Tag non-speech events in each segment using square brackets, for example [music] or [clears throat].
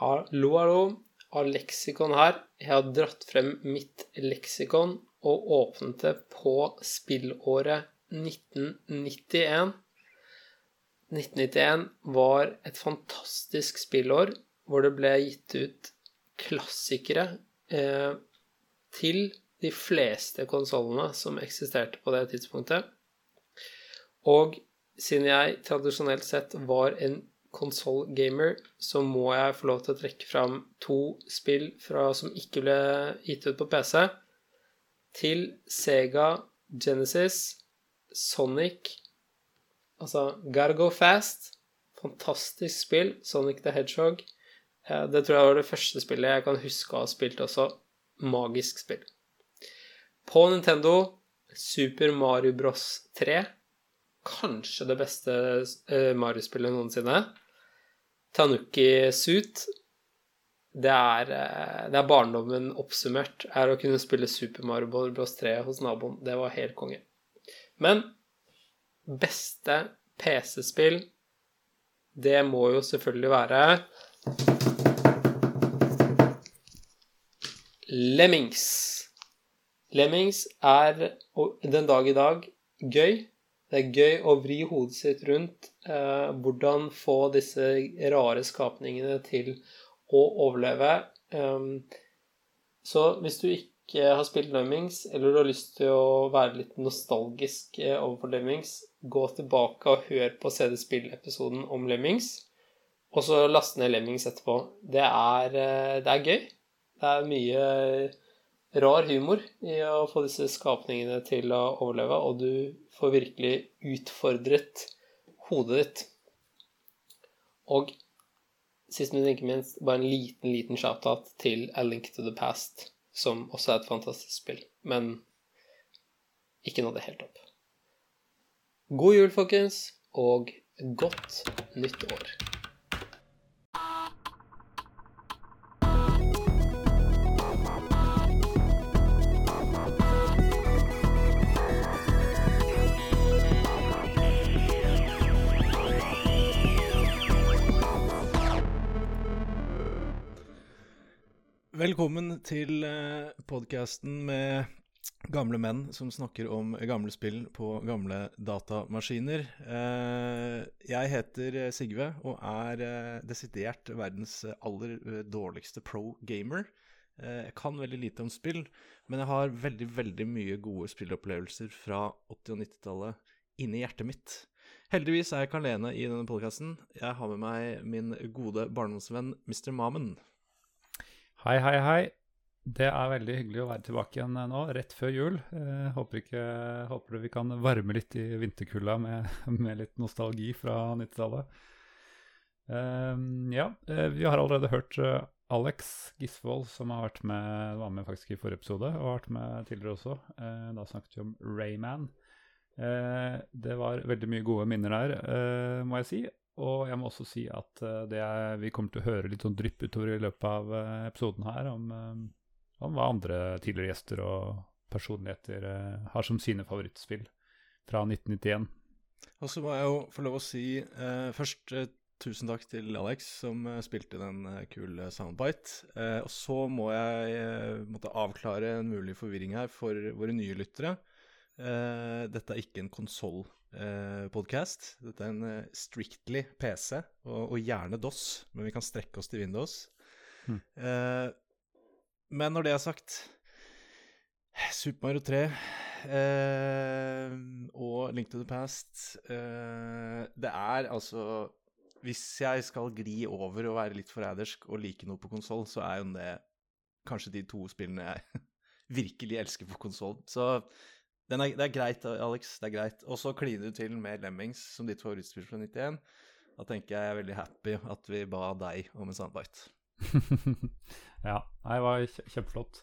Hallo, hallo. Av leksikon her. Jeg har dratt frem mitt leksikon og åpnet det på spillåret 1991. 1991 var et fantastisk spillår hvor det ble gitt ut klassikere eh, til de fleste konsollene som eksisterte på det tidspunktet. Og siden jeg tradisjonelt sett var en konsollgamer, så må jeg få lov til å trekke fram to spill fra, som ikke ble gitt ut på PC, til Sega Genesis, Sonic Altså Gotta Go Fast. Fantastisk spill. Sonic the Hedgehog. Eh, det tror jeg var det første spillet jeg kan huske å ha spilt også. Magisk spill. På Nintendo Super Mario Bros 3 kanskje det beste uh, Mario-spillet noensinne. Tanuki Suit. Det er, uh, det er, barndommen oppsummert. Er å kunne spille Super Mario Bros 3 hos naboen. Det var helt konge. Men beste PC-spill, det må jo selvfølgelig være Lemmings. Lemmings er den dag i dag gøy. Det er gøy å vri hodet sitt rundt eh, hvordan få disse rare skapningene til å overleve. Um, så hvis du ikke har spilt Lemmings, eller du har lyst til å være litt nostalgisk eh, overfor Lemmings, gå tilbake og hør på CD-spill-episoden om Lemmings, og så laste ned Lemmings etterpå. Det er, eh, det er gøy. Det er mye rar humor i å få disse skapningene til å overleve, og du får virkelig utfordret hodet ditt. Og sist, men ikke minst, bare en liten, liten shout-out til A Link to the Past, som også er et fantastisk spill, men ikke nådde helt opp. God jul, folkens, og godt nytt år. Velkommen til eh, podkasten med gamle menn som snakker om gamle spill på gamle datamaskiner. Eh, jeg heter Sigve og er eh, desidert verdens aller dårligste pro-gamer. Jeg kan veldig lite om spill, men jeg har veldig, veldig mye gode spillopplevelser fra 80- og 90-tallet inni hjertet mitt. Heldigvis er jeg ikke alene i denne podkasten. Jeg har med meg min gode barndomsvenn Mr. Mamen. Hei, hei, hei. Det er veldig hyggelig å være tilbake igjen nå, rett før jul. Eh, håper, ikke, håper vi kan varme litt i vinterkulda med, [laughs] med litt nostalgi fra 90-tallet. Eh, ja, eh, vi har allerede hørt uh, Alex Gisvold, som har vært med, var med faktisk i forrige episode, og har vært med tidligere også. Eh, da snakket vi om Rayman. Eh, det var veldig mye gode minner der, eh, må jeg si. Og jeg må også si at uh, er, vi kommer til å høre litt sånn drypp utover i løpet av uh, episoden her om, uh, om, hva andre tidligere gjester og personligheter har som sine favorittspill fra 1991. Og så må jeg jo få lov å si først tusen takk til Alex som spilte den kule soundbite. og så må jeg måtte avklare en mulig forvirring her for våre nye lyttere. dette er ikke en konsoll eh, podkast. Dette er en eh, strictly PC, og, og, gjerne DOS, men vi kan strekke oss til Windows. Mm. Eh, men når det er sagt Super Mario 3 eh, og Link to the Past eh, Det er altså Hvis jeg skal gli over og være litt forrædersk og like noe på konsoll, så er jo det kanskje de to spillene jeg [laughs] virkelig elsker på konsoll. Så er, det er greit, Alex. det er greit. Og så kliner du til med Lemmings som ditt favorittspill fra 91. Da tenker jeg jeg er veldig happy at vi ba deg om en soundbite. [laughs] ja, det var kjempeflott.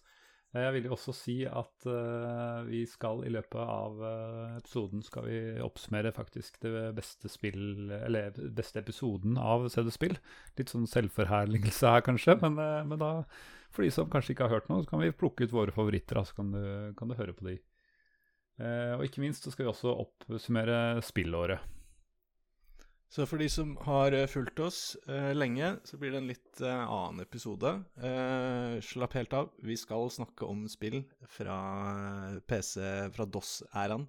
Jeg vil jo også si at uh, vi skal i løpet av uh, episoden skal vi oppsummere faktisk det beste spill, eller beste episoden av CD-spill. Litt sånn selvforherligelse her, kanskje, men, uh, men, da, for de som kanskje ikke har hørt noe, så kan vi plukke ut våre favoritter, så kan du, kan du høre på de. Uh, og ikke minst så skal vi også oppsummere spillåret. Så for de som har eh, fulgt oss eh, lenge, så blir det en litt eh, annen episode. Eh, slapp helt av. Vi skal snakke om spill fra eh, PC, fra DOS-æraen.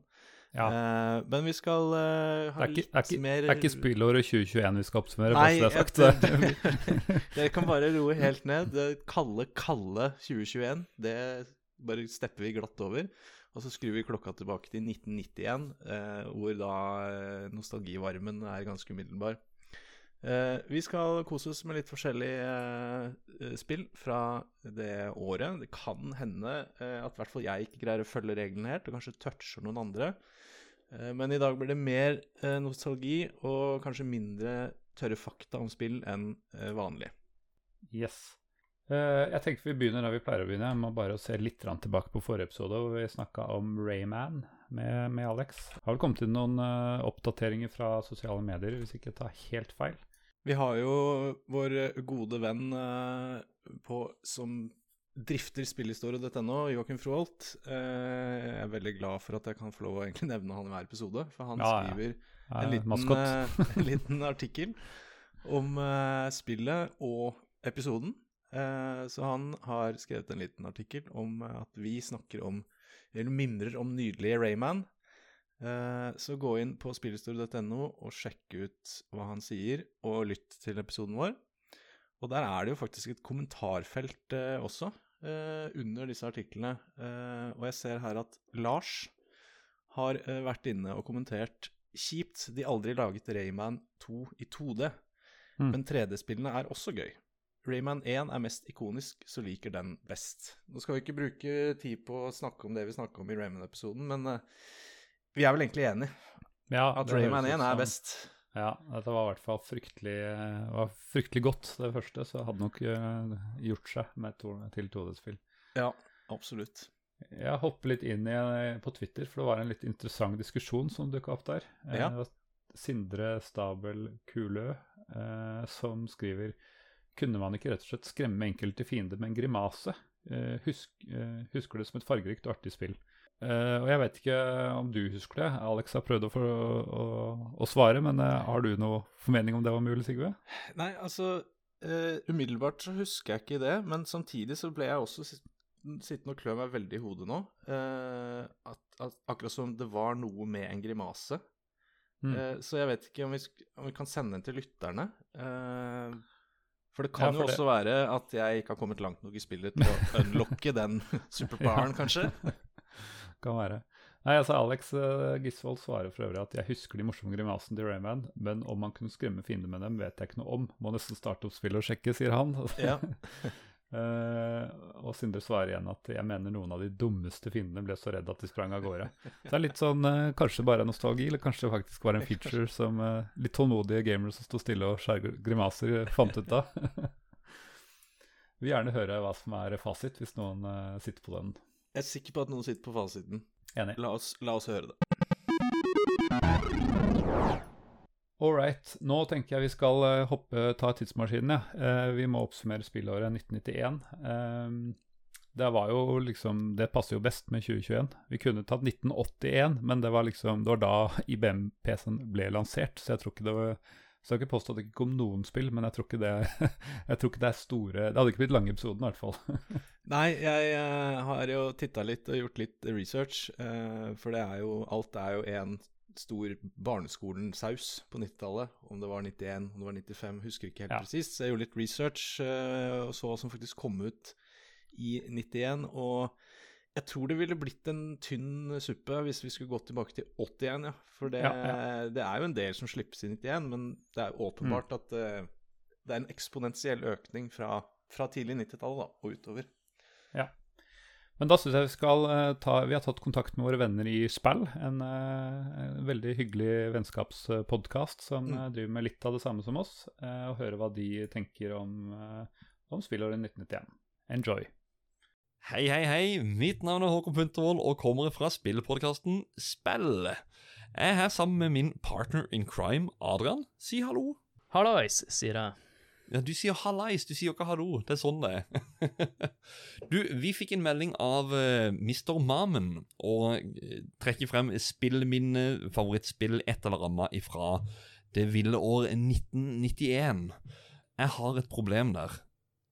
Ja. Eh, men vi skal eh, ha ikke, litt er ikke, mer det er ikke spillåret 2021 vi skal oppsummere. Nei, bare så det er sagt. Dere kan bare roe helt ned. Det kalde, kalde 2021, det bare stepper vi glatt over. Og så skrur vi klokka tilbake til 1991, eh, hvor da eh, nostalgivarmen er ganske umiddelbar. Eh, vi skal kose oss med litt forskjellige eh, spill fra det året. Det kan hende eh, at i hvert fall jeg ikke greier å følge reglene helt, og kanskje toucher noen andre. Eh, Men i dag blir det mer nostalgi og kanskje mindre tørre fakta om spill enn vanlig. Yes. Eh, jeg tenker vi begynner der vi pleier å begynne. Må bare se litt tilbake på forrige episode hvor vi snakka om Rayman med, med Alex. Har vel kommet inn noen eh, oppdateringer fra sosiale medier, hvis ikke jeg tar helt feil. Vi har jo vår gode venn eh, på, som drifter spillhistorie.no, Joakim Froholt. Jeg er veldig glad for at jeg kan få lov å nevne han i hver episode, for han Ja, skriver ja. en liten, [laughs] en liten artikkel om spillet og episoden. Eh, så han har skrevet en liten artikkel om eh, at vi snakker om, eller mimrer om nydelige Rayman. Eh, så gå inn på spillhistorie.no og sjekk ut hva han sier, og lytt til episoden vår. Og der er det jo faktisk et kommentarfelt også, under disse artiklene. Og jeg ser her at Lars har vært inne og kommentert Kjipt, de aldri laget Rayman 2 i 2D, Mm. men 3D-spillene er også gøy. Rayman 1 er mest ikonisk, så liker den best. Nå skal vi ikke bruke tid på å snakke om det vi snakka om i Rayman-episoden, men uh, vi er vel egentlig enige Ja, at Rayman høres ut 1 er best. Ja, dette var i hvert fall fryktelig, eh, var fryktelig godt, det første. Så hadde nok uh, gjort seg med to, til 2D-spill. Ja, absolutt. Jeg hopper litt inn i, på Twitter, for det var en litt interessant diskusjon som dukka opp der. Eh, Ja. Sindre Stabel Kulø eh, som skriver Kunne man ikke rett og slett skremme enkelte fiender med en grimase? Uh, husk, uh, husker det som et fargerikt og artig spill. Uh, og jeg vet ikke om du husker det. Alex har prøvd å, få, å, å svare, men har du noe formening om det var mulig, Sigve? Nei, altså Umiddelbart så husker jeg ikke det, men samtidig så ble jeg også sittende og klø meg veldig i hodet nå. At, at, akkurat som det var noe med en grimase. Mm. Så jeg vet ikke om vi, om vi kan sende den til lytterne. Eh, for det kan Ja, jo for det- også være at jeg ikke har kommet langt nok i spillet til å unlocke den [laughs] [laughs] superpoweren, kanskje. [laughs] Kan være. Nei, altså Alex uh, Gisvold svarer for øvrig at jeg husker de morsomme grimasene til Rayman, men om man kunne skremme fiender med dem, vet jeg ikke noe om. Må nesten starte opp spillet og sjekke, sier han. Ja. Eh, og Sindre svarer igjen at jeg mener noen av de dummeste fiendene ble så redde at de sprang av gårde. Så det er litt sånn uh, kanskje bare nostalgi, eller kanskje det faktisk var en feature som uh, litt tålmodige gamere som sto stille og skjær grimaser, fant ut av. [laughs] Vil gjerne høre hva som er fasit, hvis noen sitter på den. Jeg er sikker på at noen sitter på fasiten. Enig. La oss, la oss høre det. All right. Nå tenker jeg vi skal eh, hoppe, ta tidsmaskinen. Ja. Eh, vi må oppsummere spillåret 1991. Eh, det var jo liksom Det passer jo best med 2021. Vi kunne tatt 1981, men det var liksom Det var da IBM-PC-en ble lansert, så jeg tror ikke det var så jeg skal ikke påstå at det ikke kom noen spill, men jeg tror ikke det, [laughs] tror ikke det er store Det hadde ikke blitt lange episoden, i hvert fall. [laughs] Nei, jeg eh, har jo titta litt og gjort litt research, eh, for det er jo Alt er jo en stor barneskolen-saus på 90-tallet. Om det var 91, om det var 95, husker ikke helt Ja. presist. Så jeg gjorde litt research eh, og så hva som faktisk kom ut i 91. Og jeg tror det ville blitt en tynn suppe hvis vi skulle gått tilbake til 81, ja. For det, Ja, ja. det er jo en del som slippes i 91, men det er åpenbart at uh, det er en eksponentiell økning fra, fra tidlig 90-tallet og utover. Men da syns jeg vi skal eh, ta Vi har tatt kontakt med våre venner i Spill, en, eh, en veldig hyggelig vennskapspodkast som Mm. eh, driver med litt av det samme som oss, eh, og høre hva de tenker om, om spillåret 1991. Enjoy. Hei, hei, hei. Mitt navn er Håkon Puntervold og kommer fra spillpodkasten Spill. Jeg er her sammen med min partner in crime, Adrian. Si hallo. Hallois, sier jeg. Ja, Du sier hallais, du sier ikke hallo. Det er sånn det er. [laughs] du, vi fikk en melding av uh, Mr. Mamen og eh, trekker frem spillminne, favorittspill, et eller annet ifra Det ville år 1991. Jeg har et problem der.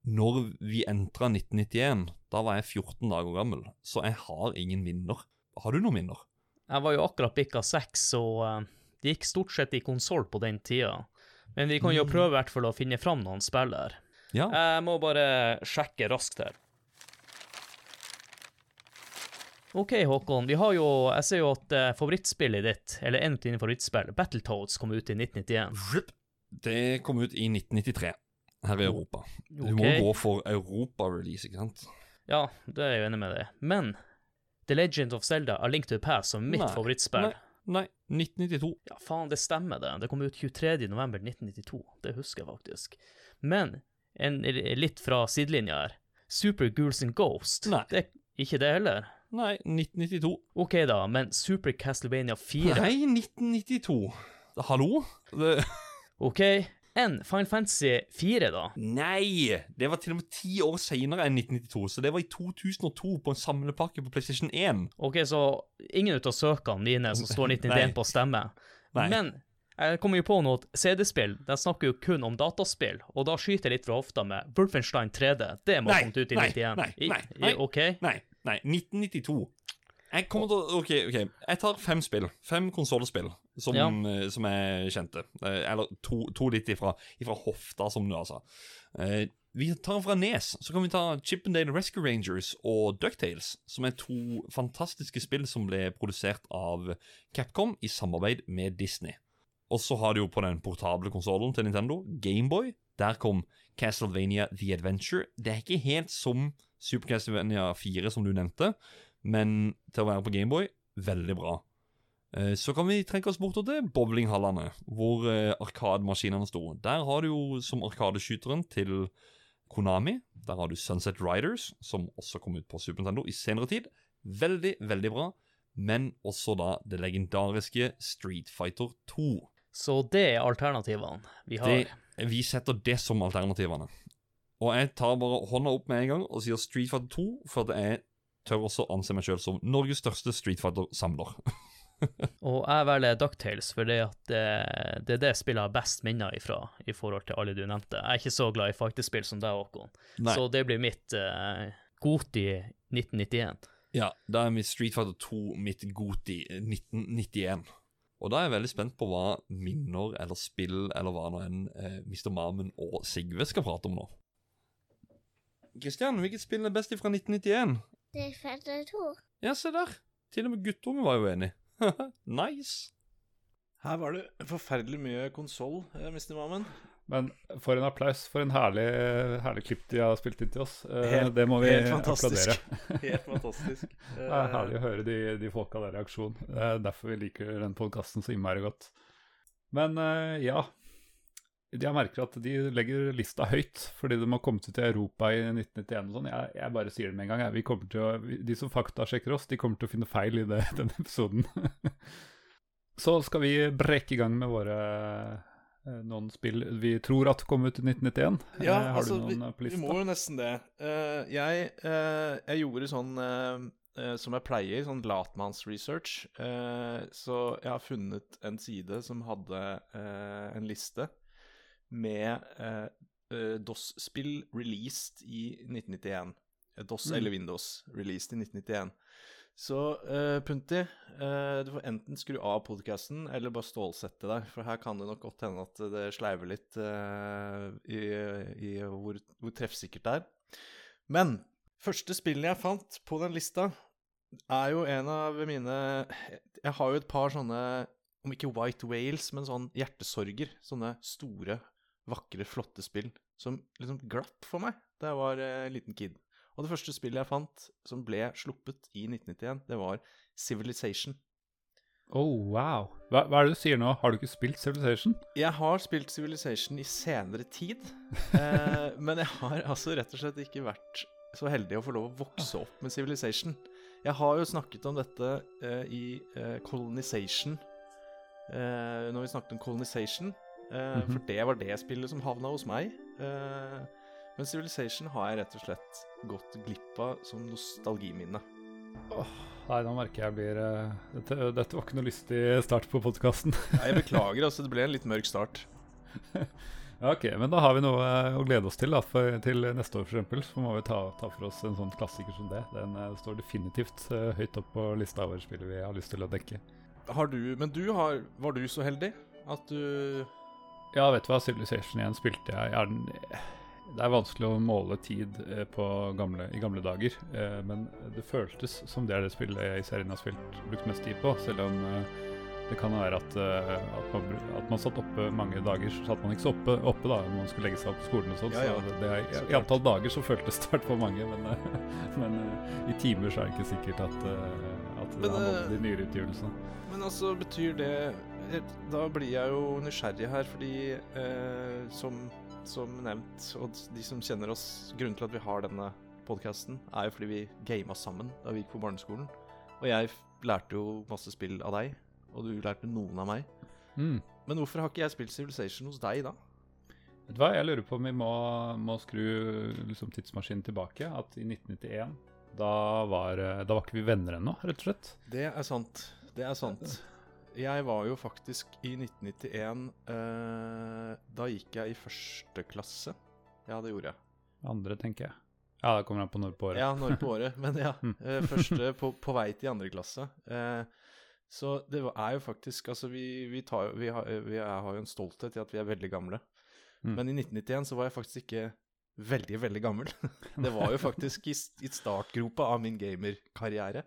Når vi entra 1991, da var jeg 14 dager gammel, så jeg har ingen minner. Har du noen minner? Jeg var jo akkurat bikka seks, så eh, det gikk stort sett i konsoll på den tida. Men vi kan jo Mm. prøve hvert fall å finne fram noen spill her. Ja. Jeg må bare sjekke raskt her. OK, Håkon. Vi har jo Jeg ser jo at eh, favorittspillet ditt, eller en av dine favorittspill, Battletoads, kom ut i 1991. Det kom ut i 1993 her i Europa. Du må gå for Europa-release, ikke sant? Ja, det er jeg jo enig med deg. Men The Legend of Zelda A Link to the Past som mitt Nei, favorittspill nei. Nei, 1992. Ja, faen, det stemmer det. Det kom ut 23. november 1992. Det husker jeg faktisk. Men en litt fra sidelinja her. Super Ghouls and Ghost. Nei. Det ikke det heller. Nei, 1992. OK, da, men Super Castlevania 4 Nei, 1992. Hallo? Det... OK. Enn Final Fantasy 4, da? Nei! Det var til og med ti år senere enn 1992, så det var i 2002 på en samlepakke på PlayStation 1. OK, så ingen ut av søkene mine som står 1991 [laughs] Nei. på stemme. Nei. Men jeg kommer jo på noe at CD-spill de snakker jo kun om dataspill, og da skyter jeg litt fra hofta med Wolfenstein 3D. Det må ha kommet ut i 1991. nei, 91. nei, nei, nei. OK? Nei, nei, 1992. Jeg kommer til å OK, OK. Jeg tar fem spill. Fem konsollspill som, Ja. eh, som jeg kjente. Eh, Eller to, to litt ifra, ifra hofta, som du altså. Vi tar fra Nes, så kan vi ta Chippendale Rescue Rangers og Ducktales, som er to fantastiske spill som ble produsert av Capcom i samarbeid med Disney. Og så har du jo på den portable konsollen til Nintendo, Gameboy. Der kom Castlevania The Adventure. Det er ikke helt som Super Castlevania 4, som du nevnte, men til å være på Gameboy, veldig bra. Eh, Så kan vi trekke oss bortover til bowlinghallene, hvor eh, arkademaskinene sto. Der har du jo som arkadeskyteren til Konami. Der har du Sunset Riders, som også kom ut på Super Nintendo i senere tid. Veldig, veldig bra. Men også da det legendariske Street Fighter 2. Så det er alternativene vi har. Det, vi setter det som alternativene. Og jeg tar bare hånda opp med en gang og sier Street Fighter 2, for det jeg tør også anse meg sjøl som Norges største Street Fighter-samler. [laughs] Og jeg velger Ducktales, for det, det, det er det spillet jeg har best minner ifra, i forhold til alle du nevnte. Jeg er ikke så glad i faktespill som deg, Håkon, Nei. så det blir mitt uh, Goti 1991. Ja, da er mitt Street Fighter 2 mitt Goti 1991. Og da er jeg veldig spent på hva minner eller spill eller hva nå enn eh, Mr. Mamen og Sigve skal prate om nå. Kristian, hvilket spill er best fra 1991? Det er Fetter to. Ja, se der. Til og med guttungen var jo enig. [laughs] nice. Her var det forferdelig mye konsoll, eh, Mr. Mammen. Men for en applaus for en herlig, herlig klipp de har spilt inn til oss. Eh, Helt- det må vi helt applaudere. [laughs] Helt fantastisk. [laughs] Det er herlig å høre de, de folka der i aksjon. Det er derfor vi liker den podkasten så innmari godt. Men eh, ja. Jeg merker at de legger lista høyt, fordi de har kommet ut i Europa i 1991 og sånn. Jeg, jeg bare sier det med en gang. Jeg. Vi til å, de som faktasjekker oss, de kommer til å finne feil i det, [laughs] denne episoden. [laughs] Så skal vi brekke i gang med våre eh, noen spill vi tror at kom ut i 1991. Ja, Eh, har altså, du noen på lista? vi må jo nesten det. Eh, jeg, eh, jeg gjorde sånn eh, eh, som jeg pleier, sånn latmannsresearch. Så jeg har funnet en side som hadde eh, en liste med eh, eh, DOS-spill released i 1991. Eh, DOS Mm. eller Windows released i 1991. Så eh, Punti, eh, du får enten skru av podkasten eller bare stålsette deg, for her kan det nok godt hende at det sleiver litt eh, i, i hvor, hvor treffsikkert det er. Men første spillet jeg fant på den lista, er jo en av mine Jeg har jo et par sånne, om ikke White Whales, men sånn hjertesorger. Sånne store, vakre, flotte spill som liksom glapp for meg da jeg var eh, liten kid. Og det første spillet jeg fant som ble sluppet i 1991, det var Civilization. Oh, wow. Hva, hva er det du sier nå? Har du ikke spilt Civilization? Jeg har spilt Civilization i senere tid, [laughs] eh, men jeg har altså rett og slett ikke vært så heldig å få lov å vokse opp med Civilization. Jeg har jo snakket om dette eh, i eh, Colonization, eh, når vi snakket om Colonization, Mhm. for det var det spillet som havna hos meg. Eh, men Civilization har jeg rett og slett gått glipp av som nostalgiminne. Nei, nå merker jeg blir uh, dette, dette var ikke noe lystig start på podkasten. Jeg beklager, altså. Det ble en litt mørk start. [laughs] Ja, ok, men da har vi noe å glede oss til da, for, til neste år f.eks. Så må vi ta, ta for oss en sånn klassiker som det. Den uh, står definitivt uh, høyt opp på lista over spill vi har lyst til å dekke. Har du Men du har Var du så heldig at du Ja, vet du hva, Civilization 1 spilte jeg. er den, det er vanskelig å måle tid eh, på gamle, i gamle dager, eh, men det føltes som det er det spillet jeg i serien har spilt brukt mest tid på, selv om eh, det kan være at, eh, at, man, at man satt oppe mange dager, så satt man ikke så oppe, oppe da, når man skulle legge seg opp på skolen og sånn. Ja, ja. Så det, det er, I antall dager så føltes det for mange, men, eh, [laughs] men i timer så er det ikke sikkert at, at Men, det har nådd eh, de nyere utgivelsene. Men altså, betyr det Da blir jeg jo nysgjerrig her, fordi eh, som, som nevnt, og de som kjenner oss Grunnen til at vi har denne podkasten, er jo fordi vi gama sammen da vi gikk på barneskolen. Og jeg lærte jo masse spill av deg, og du lærte noen av meg. Mm. Men hvorfor har ikke jeg spilt Civilization hos deg, da? Vet du hva, jeg lurer på om vi må, må skru liksom, tidsmaskinen tilbake. At i 1991, da var, eh, da var ikke vi venner ennå, rett og slett. Det er sant. Det er sant. Jeg var jo faktisk i 1991 eh, Da gikk jeg i første klasse. Ja, det gjorde jeg. Andre, tenker jeg. Ja, det kommer an på når på året. Ja, når på året. [laughs] Men ja, Mm. eh, første på, på vei til andre klasse. Eh, så det er jo faktisk Altså, vi, vi, tar, vi, har, vi er, har jo en stolthet i at vi er veldig gamle. Mm. Men i 1991 så var jeg faktisk ikke veldig, veldig gammel. [laughs] det var jo faktisk i, i startgropa av min gamerkarriere.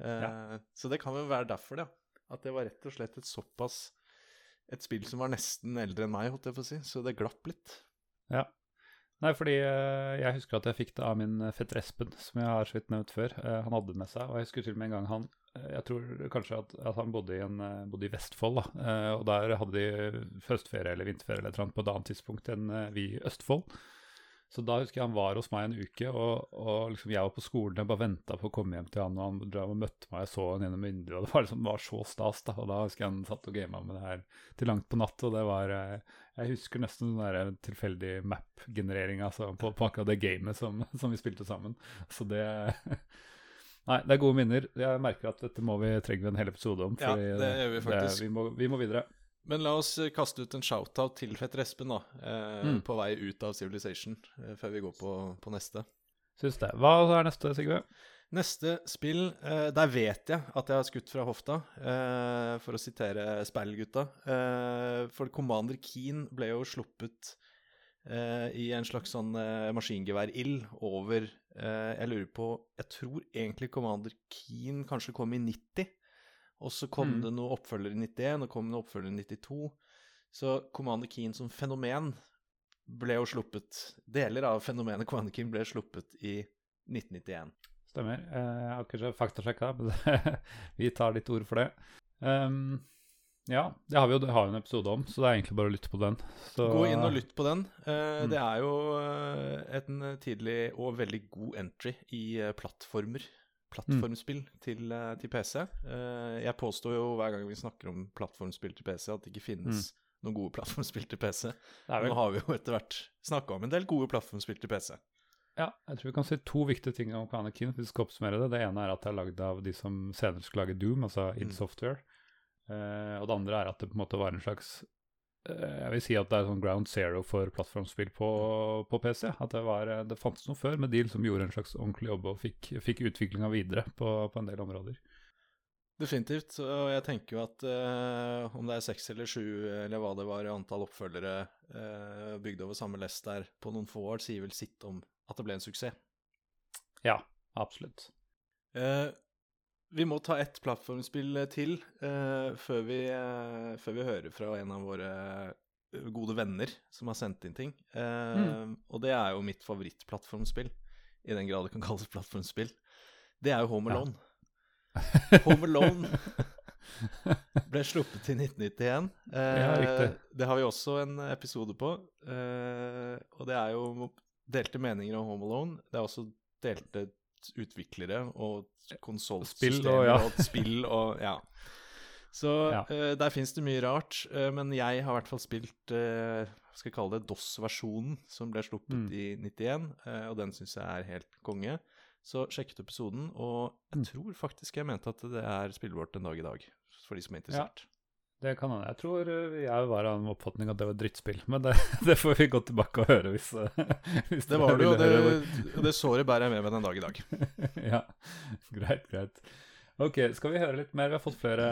Eh, Så det kan jo være derfor, ja. At det var rett og slett et såpass Et spill som var nesten eldre enn meg, holdt jeg på å si. Så det glapp litt. Ja. Nei, fordi eh, jeg husker at jeg fikk det av min eh, fetter Espen, som jeg har så vidt nevnt før. Eh, han hadde det med seg, og jeg husker til og med en gang han Jeg tror kanskje at, at han bodde i, en, bodde i Vestfold, da. Og der hadde de høstferie eller vinterferie eller et på et annet tidspunkt enn vi i Østfold. Så da husker jeg han var hos meg en uke, og, og liksom jeg var på skolen og bare venta på å komme hjem til han, og han drev og møtte meg, jeg så han gjennom vinduet, og det var liksom var så stas, da. Og da husker jeg han satt og gama med det her til langt på natt, og det var eh, Jeg husker nesten den der tilfeldig map-generering altså, på, på akkurat det gamet som, [laughs] som vi spilte sammen. Så det [laughs] Nei, det er gode minner. Jeg merker at dette må vi trenger vi en hel episode om. Ja, det gjør vi faktisk. vi, må, vi må videre. Men la oss eh, kaste ut en shout-out til fetter Espen, da. Eh, Mm. På vei ut av Civilization, eh, før vi går på, på neste. Syns det. Hva er neste, Sigve? Neste spill, eh, der vet jeg at jeg har skutt fra hofta, eh, for å sitere Speilgutta. Eh, for Commander Keen ble jo sluppet eh, i en slags sånn maskingeværild over eh, Jeg lurer på Jeg tror egentlig Commander Keen kanskje kom i 90. Og så kom Mm. det noe oppfølger i 91, og kom det noe oppfølger i 92. Så Commander Keen som fenomen ble jo sluppet Deler av fenomenet Commander Keen ble sluppet i 1991. Stemmer. Eh, Jeg har ikke faktasjekka, men [laughs] vi tar ditt ord for det. Um, ja, det har vi jo det har vi en episode om, så det er egentlig bare å lytte på den. Så, Gå inn og lytt på den. Uh, Mm. Det er jo eh, en tidlig og veldig god entry i plattformer. Plattformspill til, eh, til PC. Eh, jeg påstår jo hver gang vi snakker om plattformspill til PC, at det ikke finnes noen gode [laughs] plattformspill til PC. Nå har vi jo etter hvert snakka om en del gode plattformspill til PC. ja, jeg tror vi kan si to viktige ting om Keen, hvis vi skal oppsummere det. Det ene er at det er lagd av de som senere skal lage Doom, altså id Mm. Software. Eh, og det andre er at det på en måte var en slags Jeg vil si at det er sånn ground zero for plattformspill på, på PC. At det, var, eh, det fantes noe før, men de liksom gjorde en slags ordentlig jobb og fikk, fikk utviklinga videre på, på en del områder. Definitivt. Og jeg tenker jo at eh, om det er seks eller sju, eller hva det var i antall oppfølgere eh, bygd over samme lest der på noen få år, sier vel sitt om at det ble en suksess. Ja, absolutt. Eh, vi må ta ett plattformspill til uh, før, vi, uh, før vi hører fra en av våre gode venner som har sendt inn ting. Eh, Og det er jo mitt favorittplattformspill, i den grad det kan kalles plattformspill. Det er jo Home Ja. Alone. [laughs] Home Alone ble sluppet i 1991. Eh, Ja. Det har vi også en episode på. Eh, og det er jo delte meninger om Home Alone. Det er også delte utviklere og konsollsystemer og- ja. og spill og ja. Så Ja. Uh, der fins det mye rart. Uh, men jeg har i hvert fall spilt uh, skal jeg kalle det DOS-versjonen, som ble sluppet Mm. i 91, eh, og den syns jeg er helt konge. Så sjekket episoden, og jeg tror faktisk jeg mente at det er spillbart en dag i dag, for de som er interessert. Det kan hende. Jeg tror uh, jeg var av en oppfatning at det var drittspill, men det, [laughs] det får vi gå tilbake og høre hvis, uh, hvis Det var det jo, det, det såret bærer jeg med meg den dag i dag. [laughs] ja, greit, greit. Ok, skal vi høre litt mer? Vi har fått flere,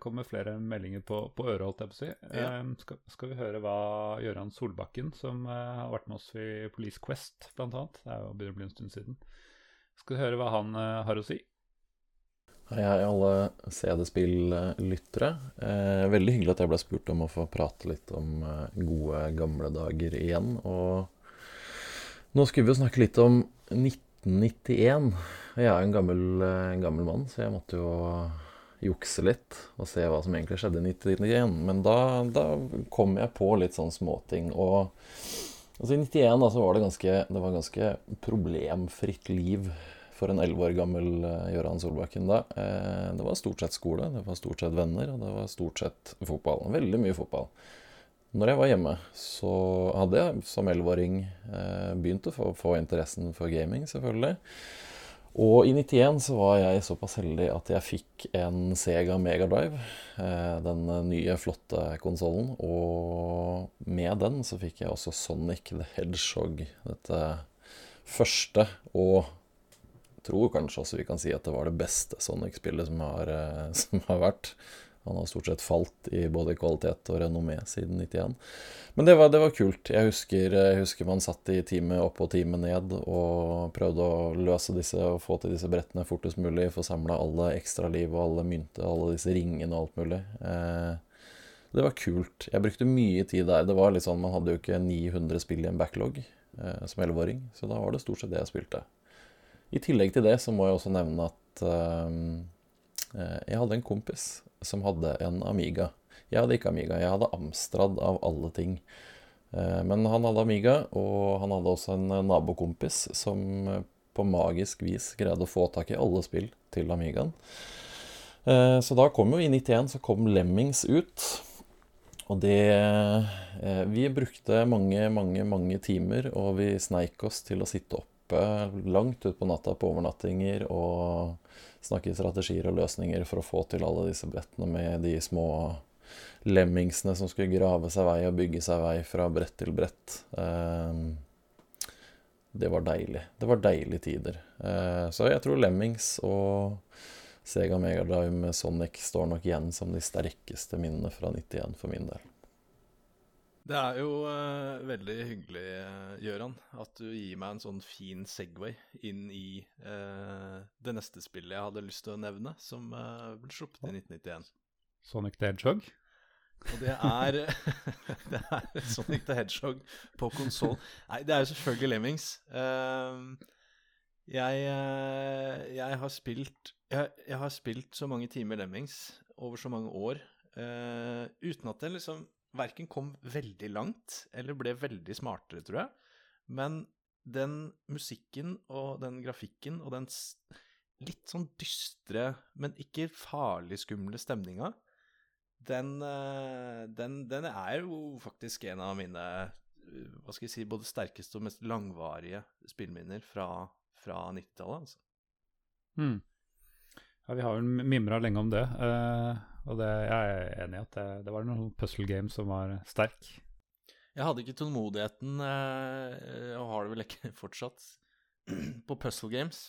kommet flere meldinger på, på øret, holdt jeg på å si. Ja. Um, skal, skal vi høre hva Gøran Solbakken, som uh, har vært med oss i Police Quest, annet, det er jo begynner å bli en stund siden, skal vi høre hva han uh, har å si? Hei, alle CD-spill-lyttere. Eh, veldig hyggelig at jeg ble spurt om å få prate litt om eh, gode, gamle dager igjen. Og nå skulle vi jo snakke litt om 1991. Jeg er jo en gammel, eh, gammel mann, så jeg måtte jo jukse litt og se hva som egentlig skjedde i 1991. Men da, da kom jeg på litt sånn småting. Og altså, i 1991 da, så var det ganske, det var ganske problemfritt liv for en elleve år gammel uh, Gøran Solbakken da. Eh, det var stort sett skole, det var stort sett venner, og det var stort sett fotball. Veldig mye fotball. Når jeg var hjemme, så hadde jeg som elleveåring eh, begynt å få, få interessen for gaming, selvfølgelig. Og i 91 så var jeg såpass heldig at jeg fikk en Sega Megadrive. Eh, den nye, flotte konsollen. Og med den så fikk jeg også Sonic the Hedgehog. Dette første og tror kanskje også vi kan si at det var det beste Sonic-spillet som, eh, [laughs] som har vært. Han har stort sett falt i både kvalitet og renommé siden 91. Men det var, det var kult. Jeg husker, jeg husker man satt i time opp og time ned og prøvde å løse disse og få til disse brettene fortest mulig. Få samla alle ekstraliv og alle mynter og alle disse ringene og alt mulig. Eh, det var kult. Jeg brukte mye tid der. Det var litt sånn, Man hadde jo ikke 900 spill i en backlog eh, som 11-åring, så da var det stort sett det jeg spilte. I tillegg til det så må jeg også nevne at eh, jeg hadde en kompis som hadde en Amiga. Jeg hadde ikke Amiga, jeg hadde Amstrad av alle ting. Eh, Men han hadde Amiga, og han hadde også en nabokompis som på magisk vis greide å få tak i alle spill til Amigaen. Eh, Så da kom jo i 91 så kom Lemmings ut. Og det eh, Vi brukte mange, mange, mange timer, og vi sneik oss til å sitte oppe langt utpå natta på overnattinger og snakke strategier og løsninger for å få til alle disse brettene med de små lemmingsene som skulle grave seg vei og bygge seg vei fra brett til brett. Eh, Det var deilig. Det var deilige tider. Eh, Så jeg tror Lemmings og Sega Mega Drive med Sonic står nok igjen som de sterkeste minnene fra 91 for min del. Det er jo uh, veldig hyggelig, uh, Gøran, at du gir meg en sånn fin Segway inn i uh, det neste spillet jeg hadde lyst til å nevne, som ble sluppet i 1991. Sonic the Hedgehog? Og det er, [laughs] det er Sonic the Hedgehog på konsoll. Nei, det er jo selvfølgelig Lemmings. Ehm, jeg, jeg har spilt jeg, jeg har spilt så mange timer Lemmings over så mange år uten at det liksom verken kom veldig langt eller ble veldig smartere, tror jeg. Men den musikken og den grafikken og den litt sånn dystre, men ikke farlig skumle stemninga, den, eh, den, den er jo faktisk en av mine hva skal jeg si, både sterkeste og mest langvarige spillminner fra, fra 90-tallet. Altså. Mm. Ja, vi har jo mimra lenge om det, eh, og det, jeg er enig i at det, det var noen puzzle games som var sterk. Jeg hadde ikke tålmodigheten, eh, og har det vel ikke [laughs] fortsatt, [clears throat] på puzzle games.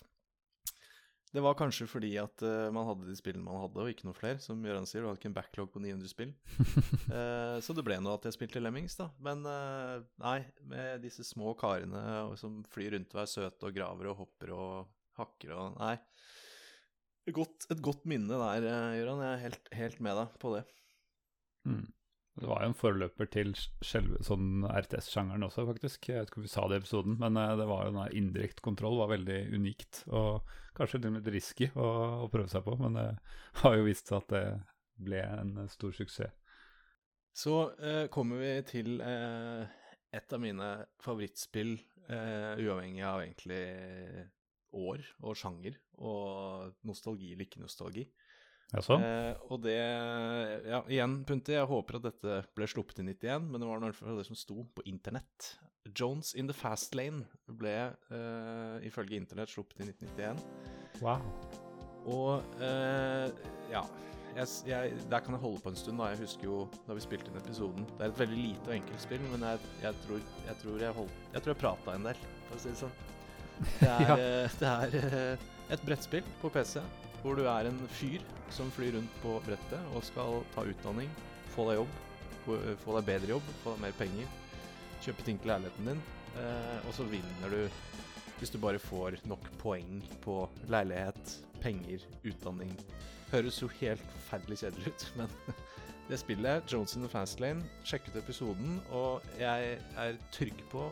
Det var kanskje fordi at eh, man hadde de spillene man hadde, og ikke noe flere. Som Gøran sier, du hadde ikke en backlog på 900 spill. [laughs] Eh, så det ble nå at jeg spilte Lemmings, da. Men nei, med disse små karene som flyr rundt og er søte og graver og hopper og hakker og Nei. Godt, et godt minne der, eh, Gøran. Jeg er helt, helt med deg på det. Mm. Det var jo en forløper til selve sånn RTS-sjangeren også, faktisk. Jeg vet ikke om vi sa det i episoden, men eh, det var jo den indirekte kontroll var veldig unikt. Og kanskje litt risky å, å prøve seg på, men det [laughs] har jo vist seg at det ble en eh, stor suksess. Så eh, kommer vi til eh, et av mine favorittspill, eh, uavhengig av egentlig år og sjanger, og nostalgi eller ikke nostalgi. Jaså? Eh, og det Ja, igjen, Punti, jeg håper at dette ble sluppet i 91, men det var i hvert fall det som sto på internett. Jones in the Fast Lane ble eh, ifølge internett sluppet i 1991. Wow. Og eh, ja jeg, jeg, Der kan jeg holde på en stund. da Jeg husker jo da vi spilte inn episoden. Det er et veldig lite og enkelt spill, men jeg, jeg tror jeg, tror jeg, holdt, jeg tror jeg prata en del, for å si det sånn. Det er, [laughs] Ja. uh, det er uh, et brettspill på PC hvor du er en fyr som flyr rundt på brettet og skal ta utdanning, få deg jobb, få deg bedre jobb, få deg mer penger, kjøpe ting til leiligheten din, eh, og så vinner du hvis du bare får nok poeng på leilighet, penger, utdanning. Høres jo helt forferdelig kjedelig ut, [laughs] men det spillet, Jones in the Fast Lane, sjekket episoden, og jeg er trygg på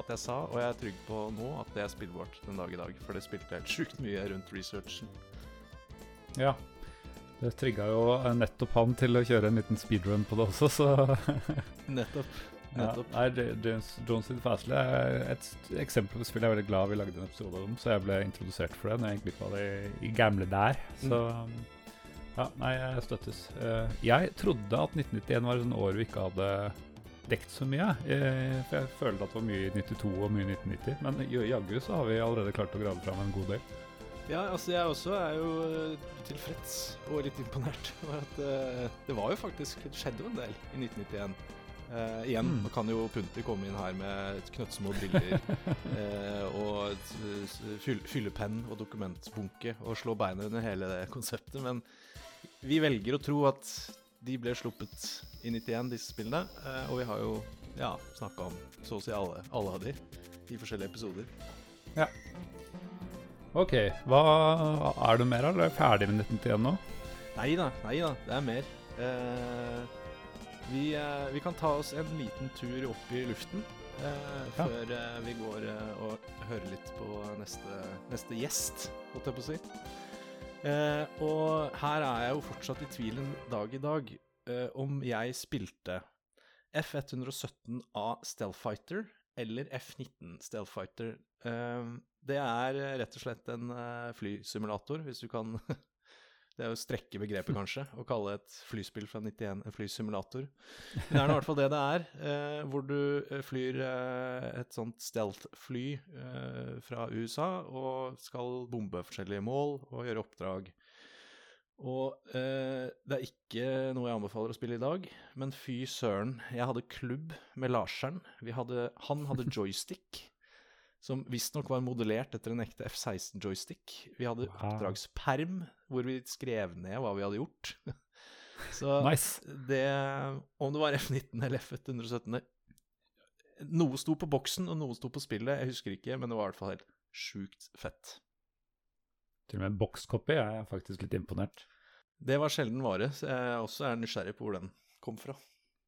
at jeg sa, og jeg er trygg på nå, at det er spillbart den dag i dag, for det spilte helt sjukt mye rundt researchen. Ja. Det trigga jo eh, nettopp han til å kjøre en liten speedrun på det også, så [laughs] Nettopp. ja. Nettopp. Nei, det- James Jones in Fastly er et eksempel på spill jeg er veldig glad vi lagde en episode om, så jeg ble introdusert for det når jeg gikk glipp av det i, gamle der. Så um, ja, nei, jeg støttes. Eh, jeg trodde at 1991 var et sånt år vi ikke hadde dekt så mye, eh, for jeg følte at det var mye i 92 og mye i 1990, men jaggu så har vi allerede klart å grave fram en god del. Ja, altså jeg også er jo eh, tilfreds og litt imponert [laughs] over at eh, det var jo faktisk Det skjedde jo en del i 1991. Uh, igjen, Mm. nå kan jo Punti komme inn her med knøttsmå briller uh, [laughs] og fyll, fyllepenn og dokumentbunke og slå beina under hele det konseptet, men vi velger å tro at de ble sluppet i 91, disse spillene, eh, og vi har jo ja, snakka om så å si alle, alle av de i forskjellige episoder. Ja. Ok, hva er det mer, eller er du ferdig med 1991 nå? Nei da, nei da, det er mer. Eh, vi, eh, vi kan ta oss en liten tur opp i luften eh, Ja. før eh, vi går eh, og hører litt på neste, neste gjest, holdt jeg på å si. Eh, og her er jeg jo fortsatt i tvil en dag i dag eh, om jeg spilte F117A Stealthfighter eller F19 Stealthfighter. Uh, det er rett og slett en eh, flysimulator, hvis du kan [laughs] Det er jo å strekke begrepet, kanskje, [laughs] å kalle et flyspill fra 91 en flysimulator. Men det er i hvert fall det det er, eh, hvor du flyr et sånt stealth-fly eh, fra USA og skal bombe forskjellige mål og gjøre oppdrag. Og eh, det er ikke noe jeg anbefaler å spille i dag, men fy søren, jeg hadde klubb med Larseren. Hadde, han hadde [laughs] joystick, som visstnok var modellert etter en ekte F-16-joystick. Vi hadde Wow. oppdragsperm, hvor vi skrev ned hva vi hadde gjort. [laughs] Så Nice. det Om det var F-19 eller F-117 Noe sto på boksen, og noe sto på spillet. Jeg husker ikke, men det var i hvert fall helt sjukt fett. Til og med bokskopi er jeg faktisk litt imponert. Det var sjelden vare, så jeg også er nysgjerrig på hvor den kom fra.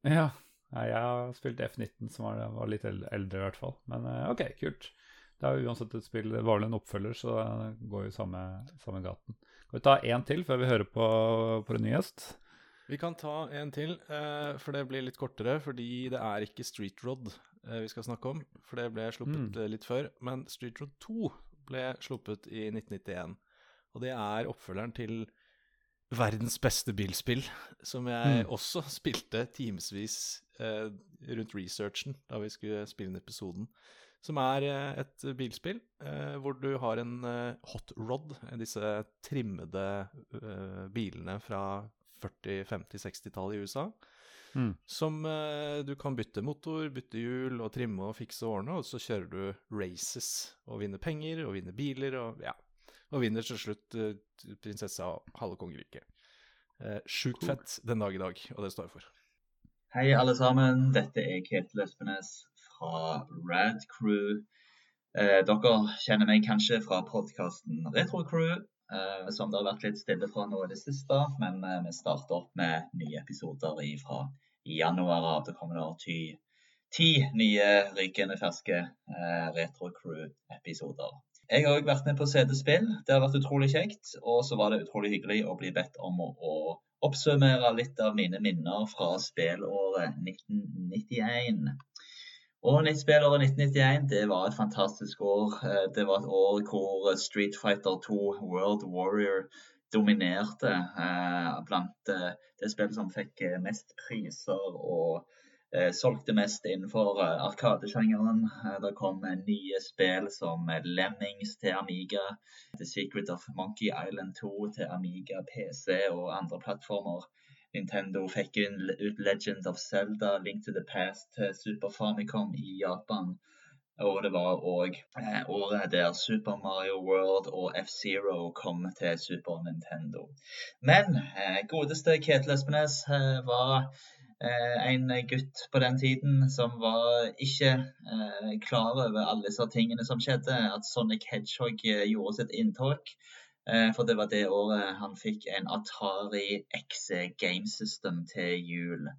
Ja. Jeg har spilt F19, som var, var litt eldre i hvert fall. Men eh, ok, kult. Det er jo uansett et spill, det var vel en oppfølger, så det går jo samme, samme gaten. Kan vi ta én til før vi hører på, på en ny gjest? Vi kan ta en til, eh, for det blir litt kortere, fordi det er ikke Street Rod eh, vi skal snakke om, for det ble sluppet Mm. litt før. Men Street Rod 2 ble sluppet i 1991, og det er oppfølgeren til verdens beste bilspill, som jeg Mm. også [laughs] spilte timevis eh, rundt researchen da vi skulle spille inn episoden. Som er eh, et bilspill eh, hvor du har en eh, hot rod, disse trimmede eh, bilene fra 40-, 50-, 60-tallet i USA. Mm. Som eh, du kan bytte motor, bytte hjul og trimme og fikse og ordne, og så kjører du races og vinner penger og vinner biler og ja. Og vinner til slutt eh, prinsessa og halve kongeriket. Eh, Sjukt Cool. fett den dag i dag, og det står jeg for. Hei, alle sammen. Dette er Ketil Espenes fra Rad Crew. Eh, dere kjenner meg kanskje fra podkasten Retro Crew, eh, som det har vært litt stille fra nå i det siste. Men eh, vi starter opp med nye episoder fra januar av. Det kommer da ti, ti nye rykende ferske eh, Retro Crew-episoder. Jeg har òg vært med på CD-spill. Det har vært utrolig kjekt. Og så var det utrolig hyggelig å bli bedt om å, å oppsummere litt av mine minner fra spillåret 1991. Og nytt spillåret 1991 det var et fantastisk år. Eh, Det var et år hvor Street Fighter 2 World Warrior dominerte eh, blant eh, det spillet som fikk eh, mest priser og solgte mest innenfor eh, arkadesjangeren. Eh, Det kom eh, nye spill som eh, Lemmings til Amiga, The Secret of Monkey Island 2 til Amiga, PC og andre plattformer. Nintendo fikk ut Legend of Zelda, Link to the Past til Super Famicom i Japan. Og det var òg eh, året der Super Mario World og F-Zero kom til Super Nintendo. Men eh, godeste Ketil Espenes eh, var eh, en gutt på den tiden som var ikke eh, klar over alle disse tingene som skjedde. At Sonic Hedgehog eh, gjorde sitt inntog. Eh, for det var det året han fikk en Atari XE Game System til jul.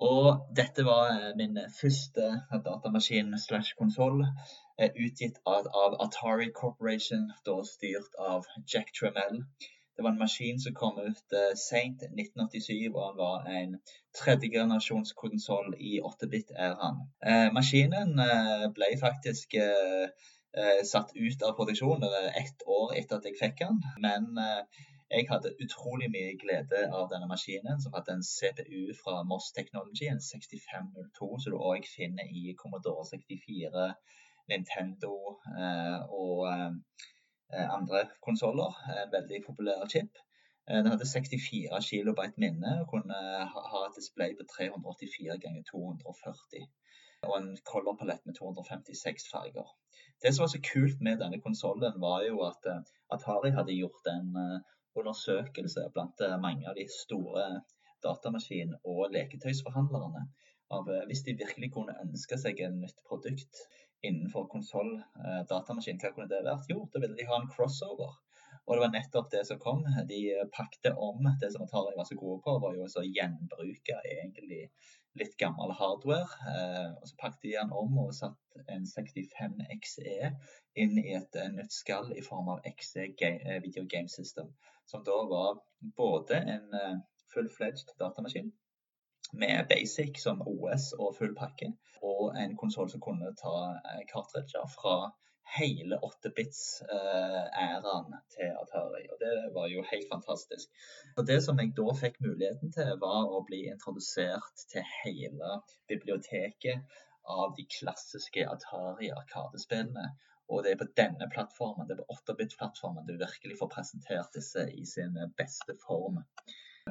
Og dette var eh, min første datamaskin slash konsoll, eh, utgitt av, av Atari Corporation, da styrt av Jack Tremell. Det var en maskin som kom ut sent seint 1987, og han var en tredjegenerasjons konsoll i 8-bit-æraen. Eh, maskinen eh, ble faktisk eh, eh, satt ut av produksjon ett år etter at jeg fikk den, men eh, jeg hadde utrolig mye glede av denne maskinen, som hadde en CPU fra Moss Technology, en 6502, som du òg finner i Commodore 64, Nintendo eh, og eh, andre konsoller. Veldig populær chip. Eh, Den hadde 64 kilobyte minne og kunne ha et display på 384 ganger 240. Og en colorpalett med 256 farger. Det som var så kult med denne konsollen, var jo at eh, Atari hadde gjort en eh, undersøkelse blant eh, mange av de store datamaskin- og leketøysforhandlerne av eh, hvis de virkelig kunne ønske seg et nytt produkt innenfor konsoll, eh, datamaskin, hva kunne det vært? Jo, da ville de ha en crossover. Og det var nettopp det som kom. De eh, pakte om det som Atari var så gode på, var jo å gjenbruke egentlig litt gammel hardware. Eh, og så pakte de den om og satt en 65 XE inn i et eh, nytt skall i form av XE Video Game System, som da var både en full-fledged datamaskin med basic som OS og full pakke, og en konsoll som kunne ta eh, cartridger fra hele 8-bits-æraen til Atari. Og det var jo helt fantastisk. Og det som jeg da fikk muligheten til, var å bli introdusert til hele biblioteket av de klassiske Atari-arkadespillene. Og det er på denne plattformen, det er på 8-bit-plattformen, du virkelig får presentert disse i sin beste form.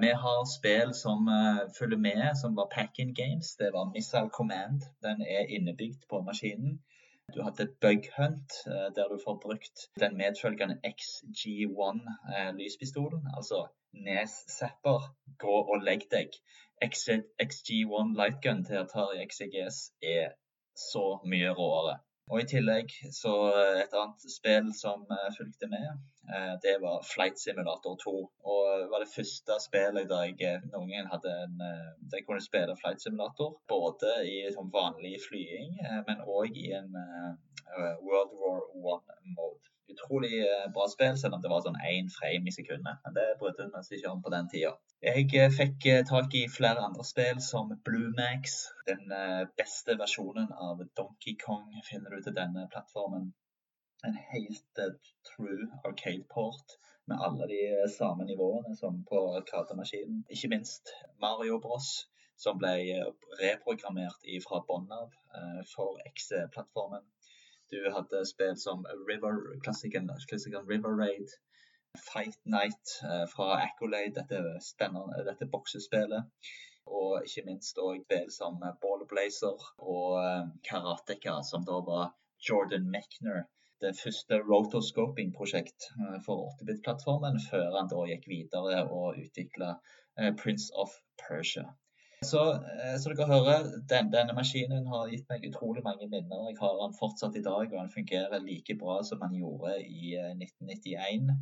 Vi har spill som eh, følger med, som var pack-in games. Det var Missile Command. Den er innebygd på maskinen. Du hadde Bug Hunt, eh, der du får brukt den medfølgende XG1-lyspistolen. altså Nes Zapper, gå og legg deg. XG1 Lightgun til Atari XGS er så mye råere. Og i tillegg så eh, et annet spill som eh, fulgte med, eh, det var Flight Simulator 2. Og det var det første spillet der jeg noen gang hadde en Der jeg kunne spille Flight Simulator. Både i vanlig flying, men òg i en World War One-mode. Utrolig eh, bra spill, selv om det var sånn én frame i sekundet. Men det brydde vi oss ikke om på den tida. Jeg eh, fikk eh, tak i flere andre spill som Blue Max. Den beste versjonen av Donkey Kong finner du til denne plattformen. En helt true arcade-port med alle de samme nivåene som på arkademaskinen. Ikke minst Mario Bros, som ble reprogrammert fra bunnen av for X-plattformen. Du hadde spill som River, klassikeren, River Raid, Fight Night eh, fra Accolade, dette, spennende, dette boksespillet. Og ikke minst òg spill som Ball Blazer og eh, Karateka, som da var Jordan Mechner. Det første rotoscoping-prosjekt eh, for 8-bit-plattformen, før han da gikk videre og utvikla Prince of Persia. Så eh, som dere hører, den, denne maskinen har gitt meg utrolig mange minner. Jeg har den fortsatt i dag, og den fungerer like bra som den gjorde i eh, 1991.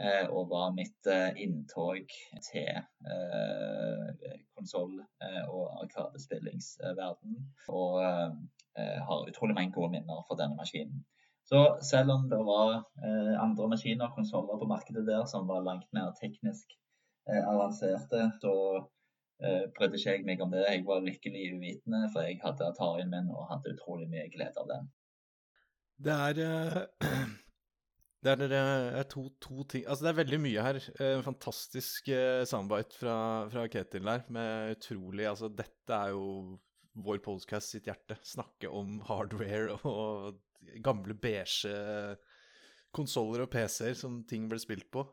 Eh, og var mitt eh, inntog til eh, konsoll- eh, og arkadespillingsverden. Og eh, eh, har utrolig mange gode minner for denne maskinen. Så selv om det var eh, andre maskiner og konsoller på markedet der som var langt mer teknisk eh, avanserte, så eh, brydde ikke jeg meg om det. Jeg var lykkelig uvitende, for jeg hadde Atarien min og hadde utrolig mye glede av den. Det er eh, [clears throat] Det er, eh, to, to ting Altså, det er veldig mye her. En fantastisk eh, soundbite fra, fra Ketil der, med utrolig Altså, dette er jo vår podcast sitt hjerte. Snakke om hardware [laughs] og gamle beige konsoller og PC-er som ting ble spilt på.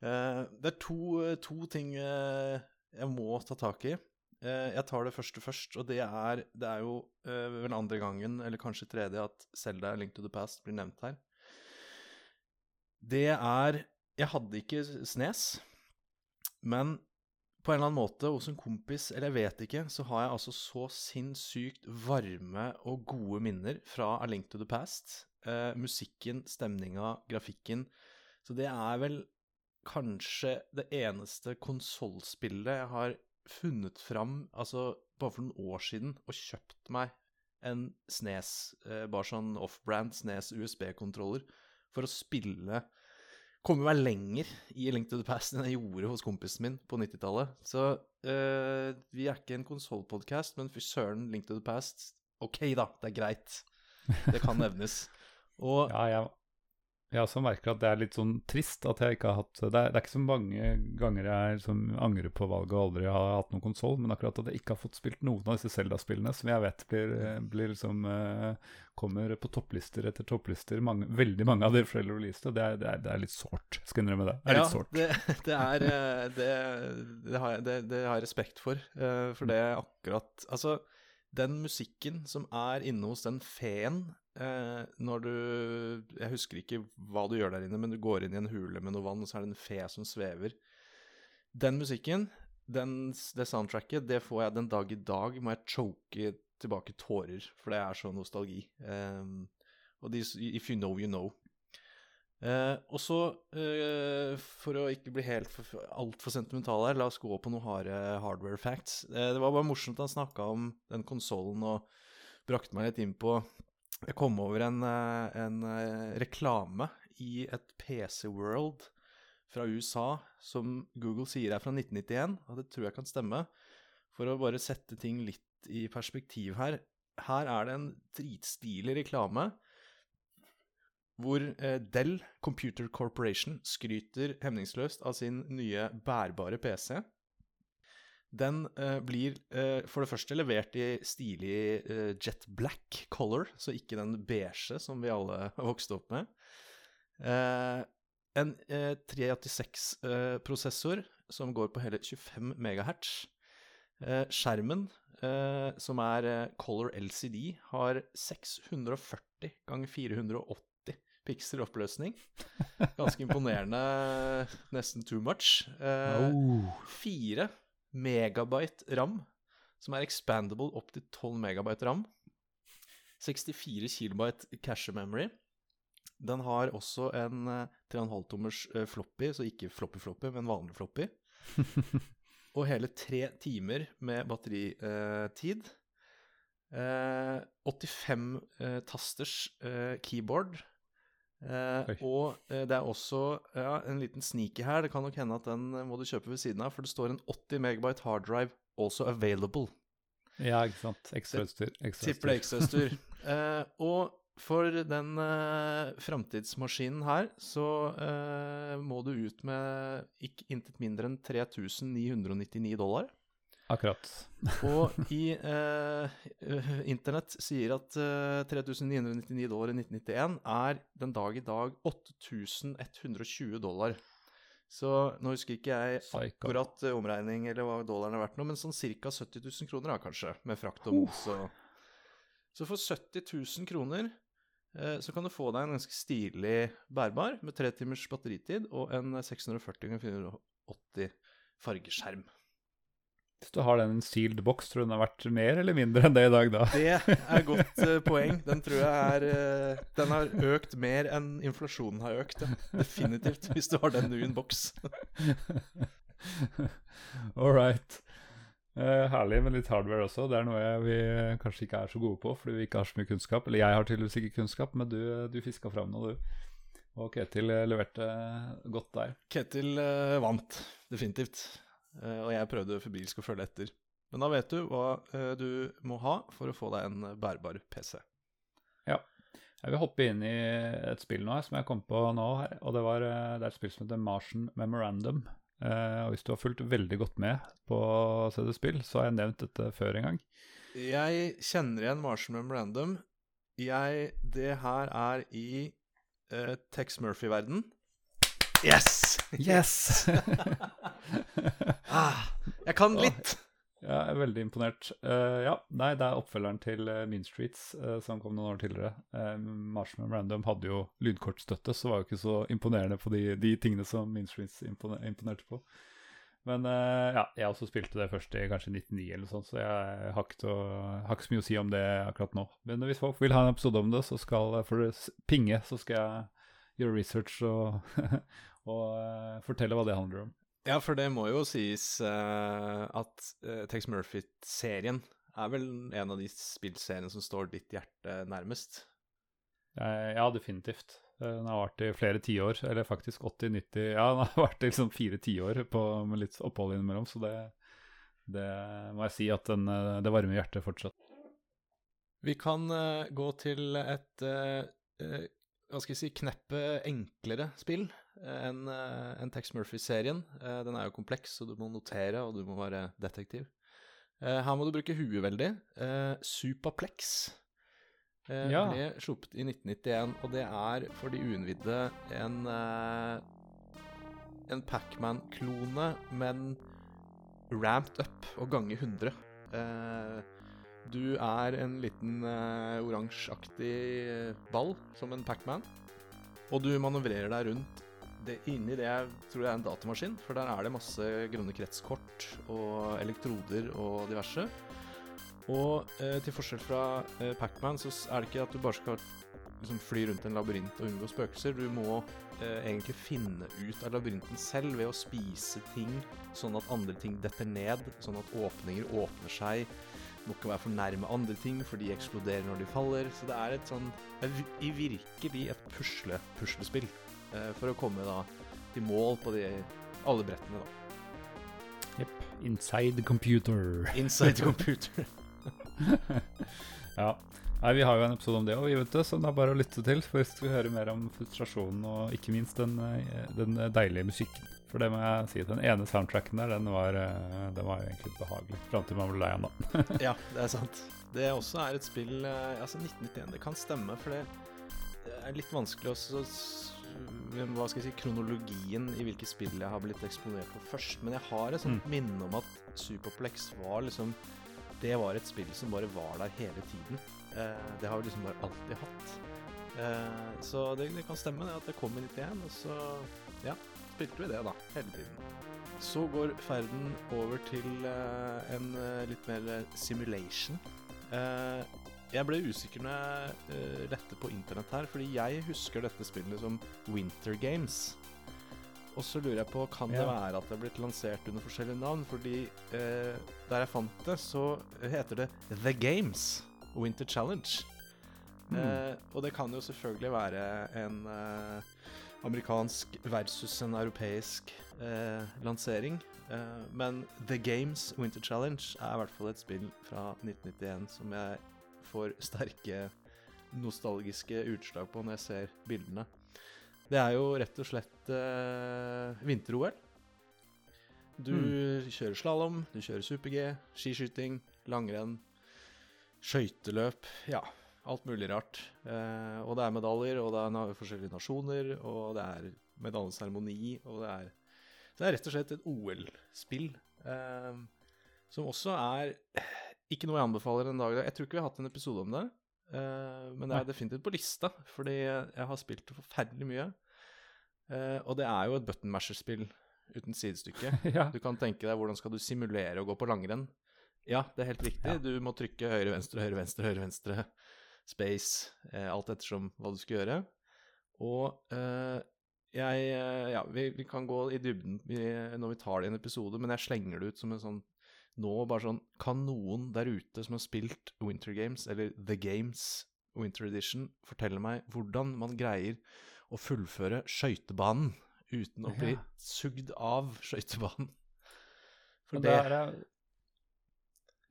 Eh, det er to, to ting eh, jeg må ta tak i. Eh, jeg tar det første først, og det er, det er jo eh, vel andre gangen, eller kanskje tredje, at Selda Link to the Past blir nevnt her. Det er Jeg hadde ikke Snes, men på en eller annen måte hos en kompis, eller jeg vet ikke, så har jeg altså så sinnssykt varme og gode minner fra A Link to the Past. Eh, musikken, stemninga, grafikken. Så det er vel kanskje det eneste konsollspillet jeg har funnet fram altså bare for noen år siden og kjøpt meg en Snes, eh, bare sånn off-brand Snes USB-kontroller, for å spille Komme meg lenger i Link to the Past enn jeg gjorde hos kompisen min på 90-tallet. Så eh, vi er ikke en konsollpodkast, men fy søren, Link to the Past OK, da, det er greit. Det kan nevnes. [laughs] Og Ja, jeg, jeg også merker at det er litt sånn trist at jeg ikke har hatt Det er, det er ikke så mange ganger jeg liksom angrer på valget og aldri har hatt noen konsoll, men akkurat at jeg ikke har fått spilt noen av disse Zelda-spillene, som jeg vet blir, blir liksom eh, kommer på topplister etter topplister, mange, veldig mange av de flere releasene, det, det, det er litt sårt, skal jeg innrømme det. Det er litt sårt. det, [laughs] det er eh, det, det, har jeg, det, har jeg respekt for. eh, For det er akkurat Altså, den musikken som er inne hos den feen eh, når du Jeg husker ikke hva du gjør der inne, men du går inn i en hule med noe vann, og så er det en fe som svever. Den musikken, den, det soundtracket, det får jeg den dag i dag. Må jeg choke tilbake tårer, for det er så nostalgi. Um, og de, if you know, you know. Eh, og så, eh, for å ikke bli helt for- altfor sentimental her, la oss gå på noen harde hardware facts. Eh, det var bare morsomt han snakka om den konsollen og brakte meg litt inn på Jeg kom over en, eh, en eh, reklame i et PC World fra USA som Google sier er fra 1991, og det tror jeg kan stemme. For å bare sette ting litt i perspektiv her. Her er det en dritstilig reklame hvor eh, Dell Computer Corporation skryter hemningsløst av sin nye bærbare PC. Den eh, blir eh, for det første levert i stilig eh, jet black color, så ikke den beige som vi alle [laughs] har vokst opp med. Eh, en eh, 386-prosessor som går på hele 25 megahertz. Eh, skjermen, eh, som er eh, Color LCD, har 640 ganger 480 pixel-oppløsning. Ganske [laughs] imponerende, nesten too much. Eh, Oh. 4 megabyte RAM, som er expandable opp til 12 megabyte RAM. 64 kilobyte cache memory. Den har også en eh, 3,5 tommers eh, floppy, så ikke floppy-floppy, men vanlig floppy. [laughs] Og hele tre timer med batteritid. Eh, 85 eh, tasters eh, keyboard. Eh, og eh, det er også ja, en liten sneaky her. Det kan nok hende at den eh, må du kjøpe ved siden av, for det står en 80 megabyte hard drive also available. Ja, ikke sant. Ekstrautstyr. Tipper det ekstrautstyr. [laughs] eh, og for den eh, framtidsmaskinen her, så eh, må du ut med ikke intet mindre enn 3999 dollar. Akkurat. [laughs] Og i eh, eh, internett sier at eh, 3999 dollar i 1991 er den dag i dag 8120 dollar. Så nå husker ikke jeg akkurat eh, omregning eller hva dollaren er verdt nå, men sånn ca. 70 000 kroner da, kanskje, med frakt og moms og Så for 70 000 kroner eh, så kan du få deg en ganske stilig bærbar med tre timers batteritid og en 640 ganger 480 fargeskjerm. Hvis du har den en sealed box, tror du den har vært mer eller mindre enn det i dag, da? Det er et godt eh, poeng. Den tror jeg er eh, Den har økt mer enn inflasjonen har økt. ja. Definitivt, hvis du har den i en boks. [laughs] All right. Eh, herlig med litt hardware også. Det er noe jeg, vi kanskje ikke er så gode på, fordi vi ikke har så mye kunnskap. Eller jeg har tydeligvis ikke kunnskap, men du, du fiska fram noe, du. Og Ketil leverte godt der. Ketil vant, definitivt. Eh, og jeg prøvde febrilsk å følge etter. Men da vet du hva eh, du må ha for å få deg en bærbar PC. Ja. Jeg vil hoppe inn i et spill nå her, som jeg kom på nå. her, og Det, var, eh, det er et spill som heter Martian Memorandum. Eh, og Hvis du har fulgt veldig godt med på CD Spill, så har jeg nevnt dette før en gang. Jeg kjenner igjen Martian Memorandum. Jeg Det her er i uh, Tex Murphy-verden. Yes! [laughs] Yes! [laughs] [laughs] ah, jeg kan litt. Ja, jeg er veldig imponert. Uh, ja, nei, det er oppfølgeren til uh, Mean Streets uh, som kom noen år tidligere. Marshall Random hadde jo lydkortstøtte, så var jo ikke så imponerende på de, de tingene som Mean Streets imponer imponerte på. Men ja, jeg også spilte det først i kanskje 99 eller sånt, så jeg har ikke, så mye å si om det akkurat nå. Men hvis folk vil ha en episode om det, så skal for pinge, så skal jeg gjøre research og, [laughs] og fortelle hva det handler om. Ja, for det må jo sies uh, at uh, Tex Murphy-serien er vel en av de spillseriene som står ditt hjerte nærmest? Uh, ja, definitivt. Den har vært i flere tiår, eller faktisk 80-90 Ja, den har [laughs] vært i liksom fire tiår med litt opphold innimellom, så det, det må jeg si at den, det varmer hjertet fortsatt. Vi kan gå til et hva skal jeg si, kneppet enklere spill enn en Tex Murphy-serien. Eh, den er jo kompleks, så du må notere, og du må være detektiv. Eh, her må du bruke huet veldig. Eh, Supaplex ja. ble sluppet i 1991, og det er for de uinnvidde en en Pacman-klone, men ramped up og gange 100. Du er en liten oransjeaktig ball, som en Pacman. Og du manøvrerer deg rundt det, inni det jeg tror jeg er en datamaskin, for der er det masse grønne kretskort og elektroder og diverse. Og eh, til forskjell fra eh, Pacman, så er det ikke at du bare skal liksom, fly rundt en labyrint og unngå spøkelser. Du må eh, egentlig finne ut av labyrinten selv ved å spise ting, sånn at andre ting detter ned, sånn at åpninger åpner seg. Du må ikke være for nærme andre ting, for de eksploderer når de faller. Så det er et sånn Det virker virkelig et pusle-puslespill. Eh, for å komme da til mål på de, alle brettene, da. Jepp. Inside computer. Inside [laughs] computer. [laughs] ja. Nei, Vi har jo en episode om det òg, så det er bare å lytte til For hvis du vil høre mer om frustrasjonen og ikke minst den, eh, den, deilige musikken. For det må jeg si, den ene soundtracken der, den var, eh, den var egentlig behagelig. Fram til man ble lei av den. [laughs] ja, det er sant. Det også er et spill Altså 1991, det kan stemme, for det er litt vanskelig også hva skal jeg si, kronologien i hvilke spill jeg har blitt eksponert for først. Men jeg har et sånt mm. minne om at Superplex var liksom Det var et spill som bare var der hele tiden. Eh, det har vi liksom bare alltid hatt. Eh, så det, det, kan stemme det at det kom i 91, og så ja, spilte vi det da, hele tiden. Så går ferden over til eh, en eh, litt mer simulation. Eh, jeg ble usikker når jeg uh, lette på internett her, fordi jeg husker dette spillet som Winter Games. Og så lurer jeg på, kan det være at det er blitt lansert under forskjellige navn? Fordi uh, der jeg fant det, så heter det The Games Winter Challenge. Mm. Uh, og det kan jo selvfølgelig være en amerikansk versus en europeisk lansering. men The Games Winter Challenge er i hvert fall et spill fra 1991 som jeg får sterke nostalgiske utslag på når jeg ser bildene. Det er jo rett og slett eh, vinter-OL. Du mm. kjører slalåm, du kjører super-G, skiskyting, langrenn, skøyteløp. Ja, alt mulig rart. Eh, og det er medaljer, og det er forskjellige nasjoner, og det er medaljeseremoni, og det er Så det er rett og slett et OL-spill. eh, som også er ikke noe jeg anbefaler en dag. Jeg tror ikke vi har hatt en episode om det. Uh, men det er definitivt på lista, fordi jeg har spilt forferdelig mye. Uh, og det er jo et button masher-spill uten sidestykke. [laughs] ja. Du kan tenke deg hvordan skal du simulere å gå på langrenn. Ja, det er helt riktig. Ja. Du må trykke høyre, venstre, høyre, venstre, høyre, venstre, space, uh, alt ettersom hva du skal gjøre. Og jeg Ja, vi, vi, kan gå i dybden når vi tar det i en episode, men jeg slenger det ut som en sånn nå bare sånn Kan noen der ute som har spilt Winter Games, eller The Games Winter Edition, fortelle meg hvordan man greier å fullføre skøytebanen uten å bli ja. sugd av skøytebanen? For det er,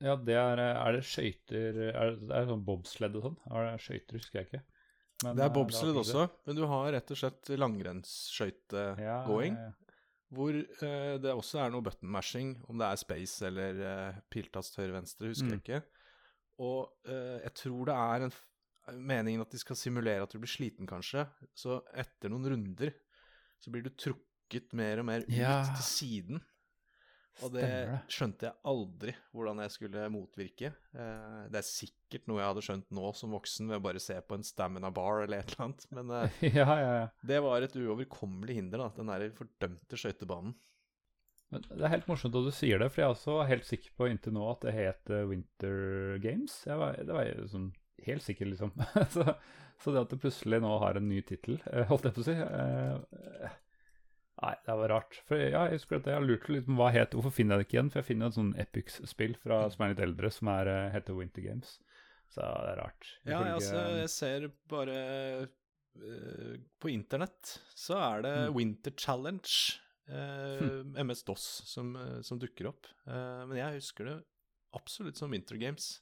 Ja, det er Er det skøyter Er det sånn bobsled og sånn? Er det skøyter, husker jeg ikke. Men, det er bobsled også, men du har rett og slett langrennsskøytegåing. Ja, ja. Hvor eh, det også er noe button mashing, om det er space eller eh, piltast høyre-venstre, husker mm. jeg ikke. og eh, jeg tror det er en meningen at de skal simulere at du blir sliten, kanskje. Så etter noen runder så blir du trukket mer og mer ut Ja. til siden. Og det skjønte jeg aldri hvordan jeg skulle motvirke. Eh, det er sikkert noe jeg hadde skjønt nå som voksen ved å bare se på en stamina bar eller et eller annet, men eh, [laughs] ja, ja, ja. det var et uoverkommelig hinder, da, den der fordømte skøytebanen. Men det er helt morsomt at du sier det, for jeg er også helt sikker på inntil nå at det het eh, Winter Games. Jeg var, det var jeg liksom helt sikker, liksom. [laughs] så, så det at det plutselig nå har en ny tittel, holdt jeg på å si eh, Nei, det var rart. For ja, jeg husker at jeg har lurt litt på hva het Hvorfor finner jeg det ikke igjen? For jeg finner et sånn Epics-spill som er litt eldre, som er, eh, heter Winter Games. Så det er rart. Ja, Ifølge- altså, jeg ser bare uh, På internett så er det Mm. Winter Challenge, eh, MS-DOS, som, eh, som dukker opp. Uh, men jeg husker det absolutt som Winter Games.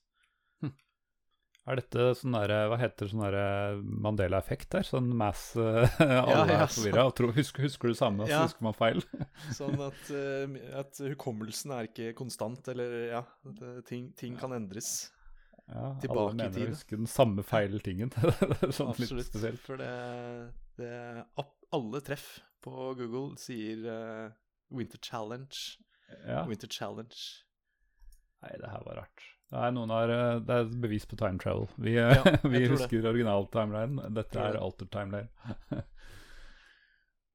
Er dette sånn derre Hva heter sånn derre Mandela-effekt der? Sånn mass uh, [laughs] Alle ja, er forvirra. og Husker, husker du samme, og så husker man feil? [laughs] Sånn at, uh, at hukommelsen er ikke konstant, eller ja, eh, ting, ting kan endres. Ja, Tilbake alle mener å huske den samme feil tingen. [laughs] sånn Absolutt. For det, det Alle treff på Google sier uh, Winter Challenge. Ja. Winter Challenge. Nei, det her var rart. Det er, noen har, eh, det er et bevis på time travel. Vi, eh, Ja, [laughs] vi tror det. husker original timeline. Dette er alter timeline.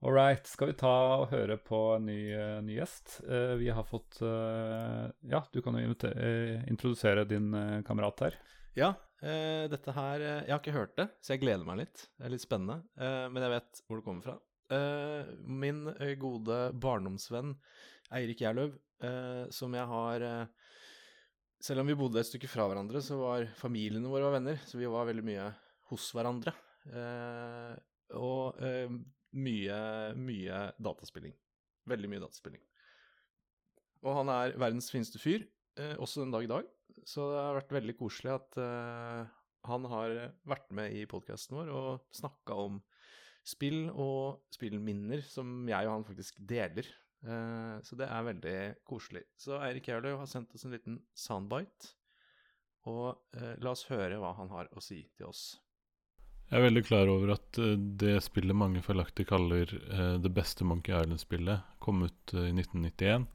All right. Skal vi ta og høre på en ny, eh, ny gjest? Uh, vi har fått uh, Ja, du kan jo eh, introdusere din eh, kamerat her. Ja, eh, dette her eh, Jeg har ikke hørt det, så jeg gleder meg litt. Det er litt spennende. Eh, men jeg vet hvor det kommer fra. Eh, min eh, gode barndomsvenn Eirik Gjerløv, eh, som jeg har eh, Selv om vi bodde et stykke fra hverandre, så var familiene våre var venner, så vi var veldig mye hos hverandre. Eh, og eh, mye, mye dataspilling. Veldig mye dataspilling. Og han er verdens fineste fyr, eh, også den dag i dag. Så det har vært veldig koselig at eh, han har vært med i podkasten vår og snakka om spill og spillminner som jeg og han faktisk deler. Eh, så det er veldig koselig. Så Eirik Gjerløv har sendt oss en liten soundbite. Og eh, la oss høre hva han har å si til oss. Jeg er veldig klar over at eh, det spillet mange feilaktig kaller det beste Monkey Island-spillet, kom ut i 1991.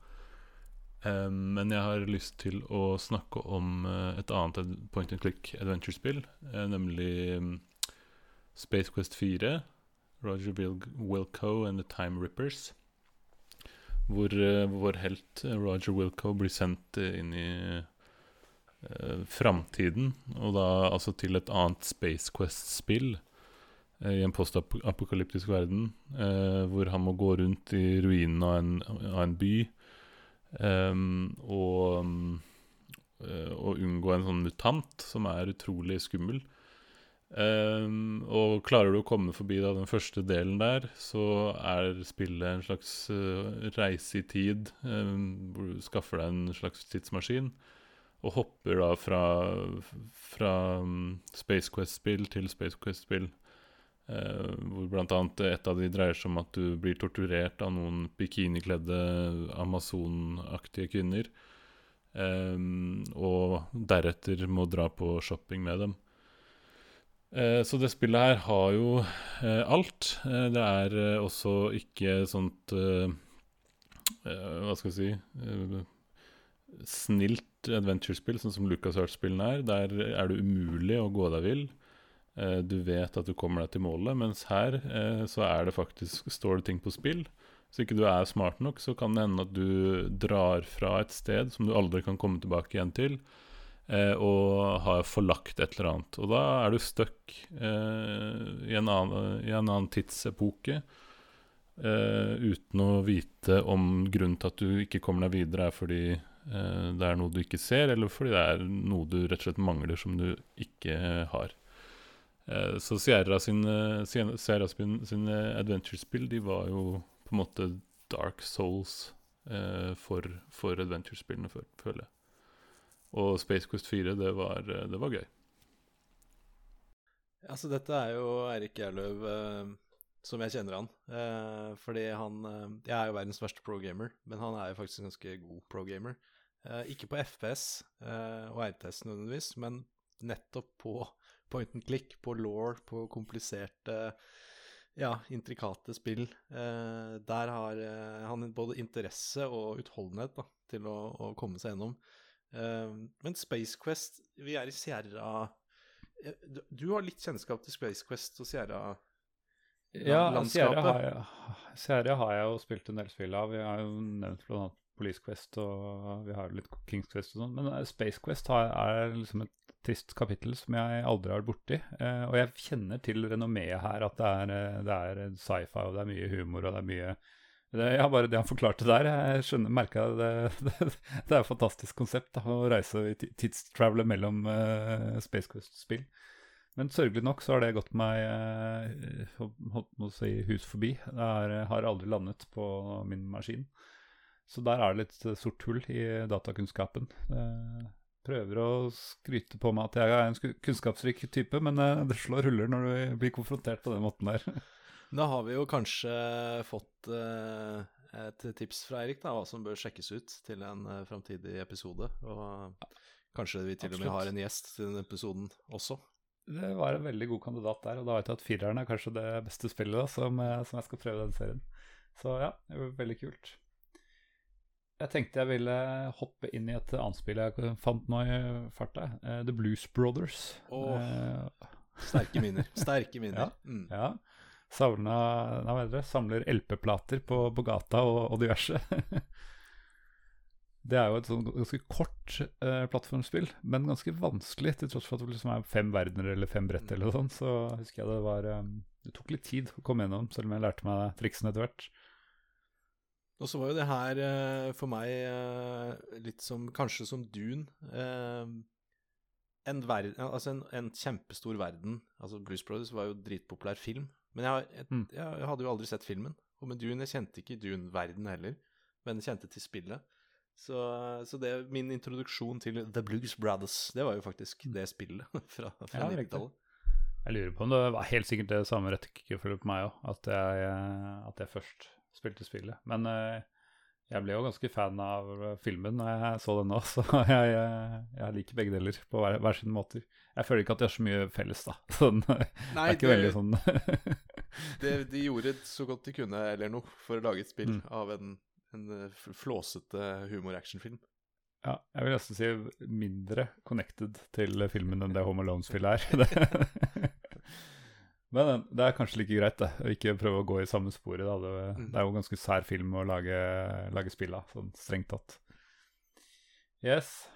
Eh, men jeg har lyst til å snakke om et annet point and click adventure-spill, nemlig mm, Space Quest 4, Roger Wilco and The Time Rippers. Hvor eh, vår helt eh, Roger Wilco blir sendt eh, inn i uh, framtiden, og da altså til et annet Space Quest-spill uh, i en postapokalyptisk verden, Uh, hvor han må gå rundt i ruinene av av en by um, og, um, og unngå en sånn mutant som er utrolig skummel. Ehm, og klarer du å komme forbi da, den første delen der, så er spillet en slags uh, reise i tid, Um, hvor du skaffer deg en slags tidsmaskin og hopper da fra, fra um, Space Quest-spill til Space Quest-spill. Uh, hvor annet et av de dreier seg om at du blir torturert av noen bikinikledde Amazon-aktige kvinner. eh, og deretter må dra på shopping med dem. Eh, så det spillet her har jo eh, alt. Eh, det er også ikke sånt Hva skal jeg si Snilt adventure-spill, sånn som Lucas LucasArts-spillene er. Der er det umulig å gå deg vill. Du vet at du kommer deg til målet, mens her så er det faktisk, står det ting på spill. Hvis ikke du er smart nok, så kan det hende at du drar fra et sted som du aldri kan komme tilbake igjen til, og har forlagt et eller annet. Og da er du stuck eh, i, en annen, i en annen tidsepoke. eh, uten å vite om grunnen til at du ikke kommer deg videre, er fordi eh, det er noe du ikke ser, eller fordi det er noe du rett og slett mangler som du ikke har. Eh, så Sierra sine, Sierra sin, sine adventure-spill de var jo på en måte Dark Souls eh, for, for adventure-spillene, føler jeg. Og Space Quest 4, det var, det var gøy. Altså, dette er jo Eirik Gjerløv eh, som jeg kjenner han. Eh, fordi han eh, Jeg er jo verdens verste pro-gamer, men han er jo faktisk en ganske god pro-gamer. Eh, ikke på FPS eh, og RTS nødvendigvis, men nettopp på point and click, på law, på kompliserte, ja, intrikate spill. Eh, der har han både interesse og utholdenhet da, til å, å komme seg gjennom. Eh, men Space Quest, vi er i Sierra eh, du, har litt kjennskap til Space Quest og Sierra? Ja, Sierra landskapet. har, jeg, Sierra har jeg jo spilt en del spill av. Vi har jo nevnt bl.a. Police Quest og vi har litt Kings Quest og sånn. Men eh, Space Quest har, er liksom et trist kapittel som jeg aldri har vært borti. Eh, og jeg kjenner til renommeet her, at det er, det er sci-fi og det er mye humor og det er mye det, ja, bare det han forklarte der, jeg skjønner, merka det, [laughs] det, det er et fantastisk konsept da, å reise i ti- tidstravele mellom uh, Space Quest-spill. Men sørgelig nok så har det gått meg uh, hold- holdt si hus forbi. Det er, har aldri landet på min maskin. Så der er det litt eh, sort hull i datakunnskapen. Jeg prøver å skryte på meg at jeg er en kunnskapsrik type, men det slår huller når du blir konfrontert på den måten der. [laughs] Da har vi jo kanskje fått eh, et tips fra Eirik, da, hva som bør sjekkes ut til en uh, framtidig episode. Og kanskje vi til og med har en gjest til den episoden også. Det var en veldig god kandidat der, og da vet jeg at fireren er kanskje det beste spillet da, som, eh, som jeg skal prøve den serien. Så ja, det var veldig kult. Jeg tenkte jeg ville hoppe inn i et annet spill jeg fant nå i farta. eh, The Blues Brothers. Åh. uh, Sterke minner. Sterke [laughs] minner. Ja. Mm. ja. Savna, det, samler LP-plater på, på gata og, og diverse. [laughs] det er jo et sånn ganske kort eh, plattformspill, men ganske vanskelig, til tross for at det liksom er fem verdener eller fem brett eller sånt. Så husker jeg det var um, Det tok litt tid å komme gjennom, selv om jeg lærte meg triksene etter hvert. Og så var jo det her eh, for meg eh, litt som Kanskje som Dune. eh, en, verden, altså en, en kjempestor verden. Altså Blues Brothers var jo dritpopulær film. Men jeg, jeg, Mm. jeg hadde jo aldri sett filmen. Og med Dune, jeg kjente ikke Dune-verden heller, men kjente til spillet. Så, så det min introduksjon til The Blues Brothers, det var jo faktisk det spillet [laughs] fra, fra Ja, 90-tallet. Jeg lurer på om det var helt sikkert det samme rekkefølge på meg òg, at, jeg, at jeg først spilte spillet. Men eh, jeg ble jo ganske fan av eh, filmen når jeg så den nå, [laughs] så jeg, jeg, jeg liker begge deler på hver, hver sin måte. Jeg føler ikke at de har så mye felles, da. [laughs] Sånn, det er ikke veldig sånn [laughs] det, de gjorde så godt de kunne, eller noe, for å lage et spill Mm. av en, en eh, flåsete humor-actionfilm. Ja, jeg vil nesten si mindre connected til filmen enn det Home Alone-spillet er. Men det er kanskje like greit, det. Å ikke prøve å gå i samme sporet. Da. Det, Mm. det er jo ganske sær film å lage, lage spill av, sånn strengt tatt. Yes.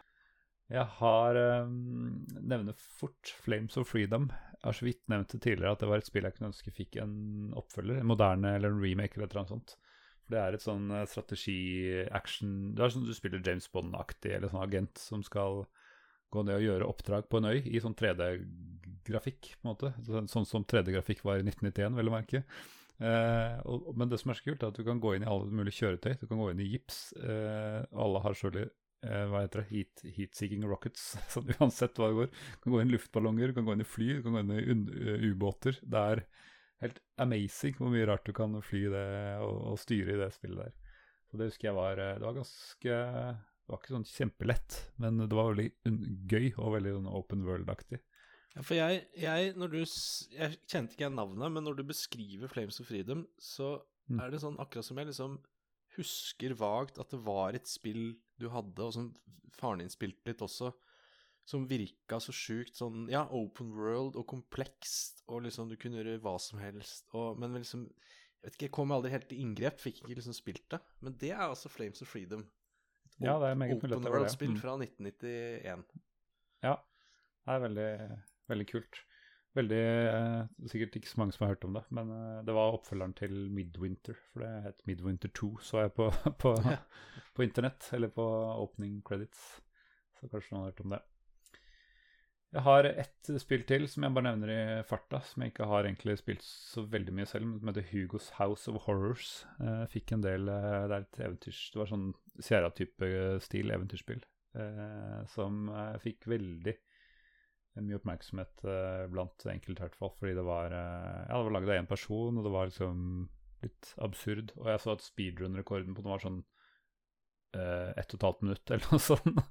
Jeg har um, nevner fort Flames of Freedom. Jeg har så vidt nevnt det tidligere at det var et spill jeg kunne ønske fikk en oppfølger. En moderne eller en remake eller noe sånt. For det er et sånn eh, strategi-action Det er sånn du spiller James Bond-aktig, eller sånn agent som skal gå ned og gjøre oppdrag på en øy i sånn 3D-grafikk, på en måte. Sånn, sånn som 3D-grafikk var i 1991, vel å merke. Eh, og, men det som er så kult, er at du kan gå inn i alle mulige kjøretøy. Du kan gå inn i gips. Eh, alle har selvfølgelig eh, hva heter det, heat, heat-seeking rockets. [laughs] Så uansett hva det går. Du kan gå inn i luftballonger, du kan gå inn i fly, du kan gå inn i eh, ubåter. Det er helt amazing hvor mye rart du kan fly det og, og styre i det spillet der. Så det husker jeg var eh, Det var ganske Det var ikke sånn kjempelett, men det var veldig gøy og veldig sånn open world-aktig. Ja, for jeg, jeg, når du, jeg kjente ikke navnet, men når du beskriver Flames of Freedom, så Mm. er det sånn akkurat som jeg liksom husker vagt at det var et spill du hadde, og som faren din spilte litt også, som virka så sjukt sånn Ja, open world og komplekst, og liksom du kunne gjøre hva som helst, og Men liksom Jeg vet ikke, jeg kom aldri helt til inngrep, fikk ikke liksom spilt det. Men det er altså Flames of Freedom. Et Ja, det er meget open world-spill mm. fra 1991. Ja, det er veldig, veldig kult. Veldig, eh, Sikkert ikke så mange som har hørt om det, men eh, det var oppfølgeren til Midwinter. For det het Midwinter 2, så jeg på, [laughs] på, på internett, eller på opening credits. Så kanskje noen har hørt om det. Jeg har ett spill til som jeg bare nevner i farta, som jeg ikke har egentlig spilt så veldig mye selv, men som heter Hugos House of Horrors. Jeg fikk en del eh, Det er et eventyrs... Det var sånn Sierra-type stil eventyrspill, eh, som eh, fikk veldig mye oppmerksomhet uh, blant enkelte, i hvert fall, fordi det var uh, Ja, det var laget av én person, og det var liksom litt absurd. Og jeg så at speedrun-rekorden på den var sånn eh, ett og et halvt minutt [laughs] eller noe sånt.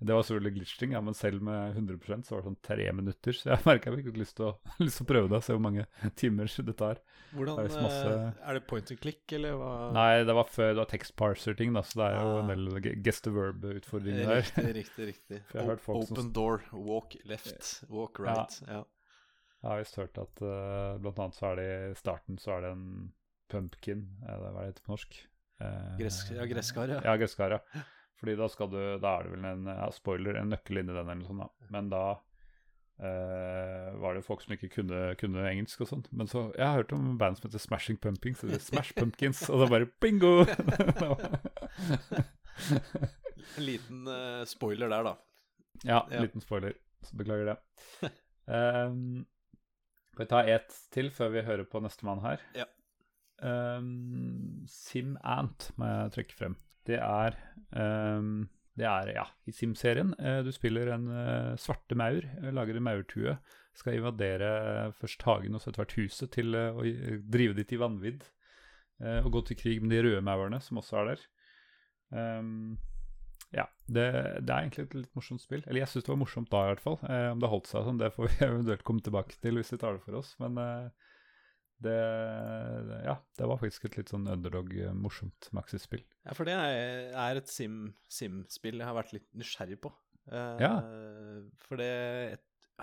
Det var selvfølgelig glitching, ja, men selv med 100% så var det sånn tre minutter. Så jeg [laughs] merka jeg fikk lyst til, å, [laughs] lyst til å prøve det og se hvor mange timer det tar. Hvordan, Det er masse- eh, er det point and click, eller hva? Nei, det var før det var text parser-ting, da, så det er jo Ah. en del ge- guess verb-utfordringer der. Riktig, riktig, riktig. Folk som- Open door, walk left, walk right. Ja. Jeg har visst hørt at uh, blant annet så er det i starten så er det en pumpkin, er det hva det heter på norsk? Eh, Gress, ja, gresskar, ja. Ja, gresskar, ja. Fordi da skal du Da er det vel en ja, spoiler, en nøkkel inni den eller noe sånt, da. Men da eh, var det folk som ikke kunne, kunne engelsk og sånt. Men så Jeg har hørt om band som heter Smashing Pumpkins, eller Smash Pumpkins, og da bare bingo! En [laughs] [laughs] liten uh, spoiler der, da. ja, Ja. liten spoiler. Så beklager det. Um, [laughs] skal vi ta ett til før vi hører på nestemann her? Ja. Um, SimAnt må jeg trekke frem. Det er um, Det er, ja, i Sim-serien. Uh, du spiller en uh, svarte maur, eh, lager en maurtue. Skal invadere først hagen og så etter hvert huset til uh, å drive dit i vanvidd. og gå til krig med de røde maurene som også er der. Um, ja, det, det er egentlig et litt morsomt spill. Eller jeg syns det var morsomt da, i hvert fall. Om det holdt seg sånn, det får vi [laughs] eventuelt komme tilbake til hvis vi tar det for oss. Men eh, det, Ja, det var faktisk et litt sånn underdog-morsomt Maxis-spill. Ja, for det er, et sim- sim-spill jeg har vært litt nysgjerrig på. Uh, Ja. For det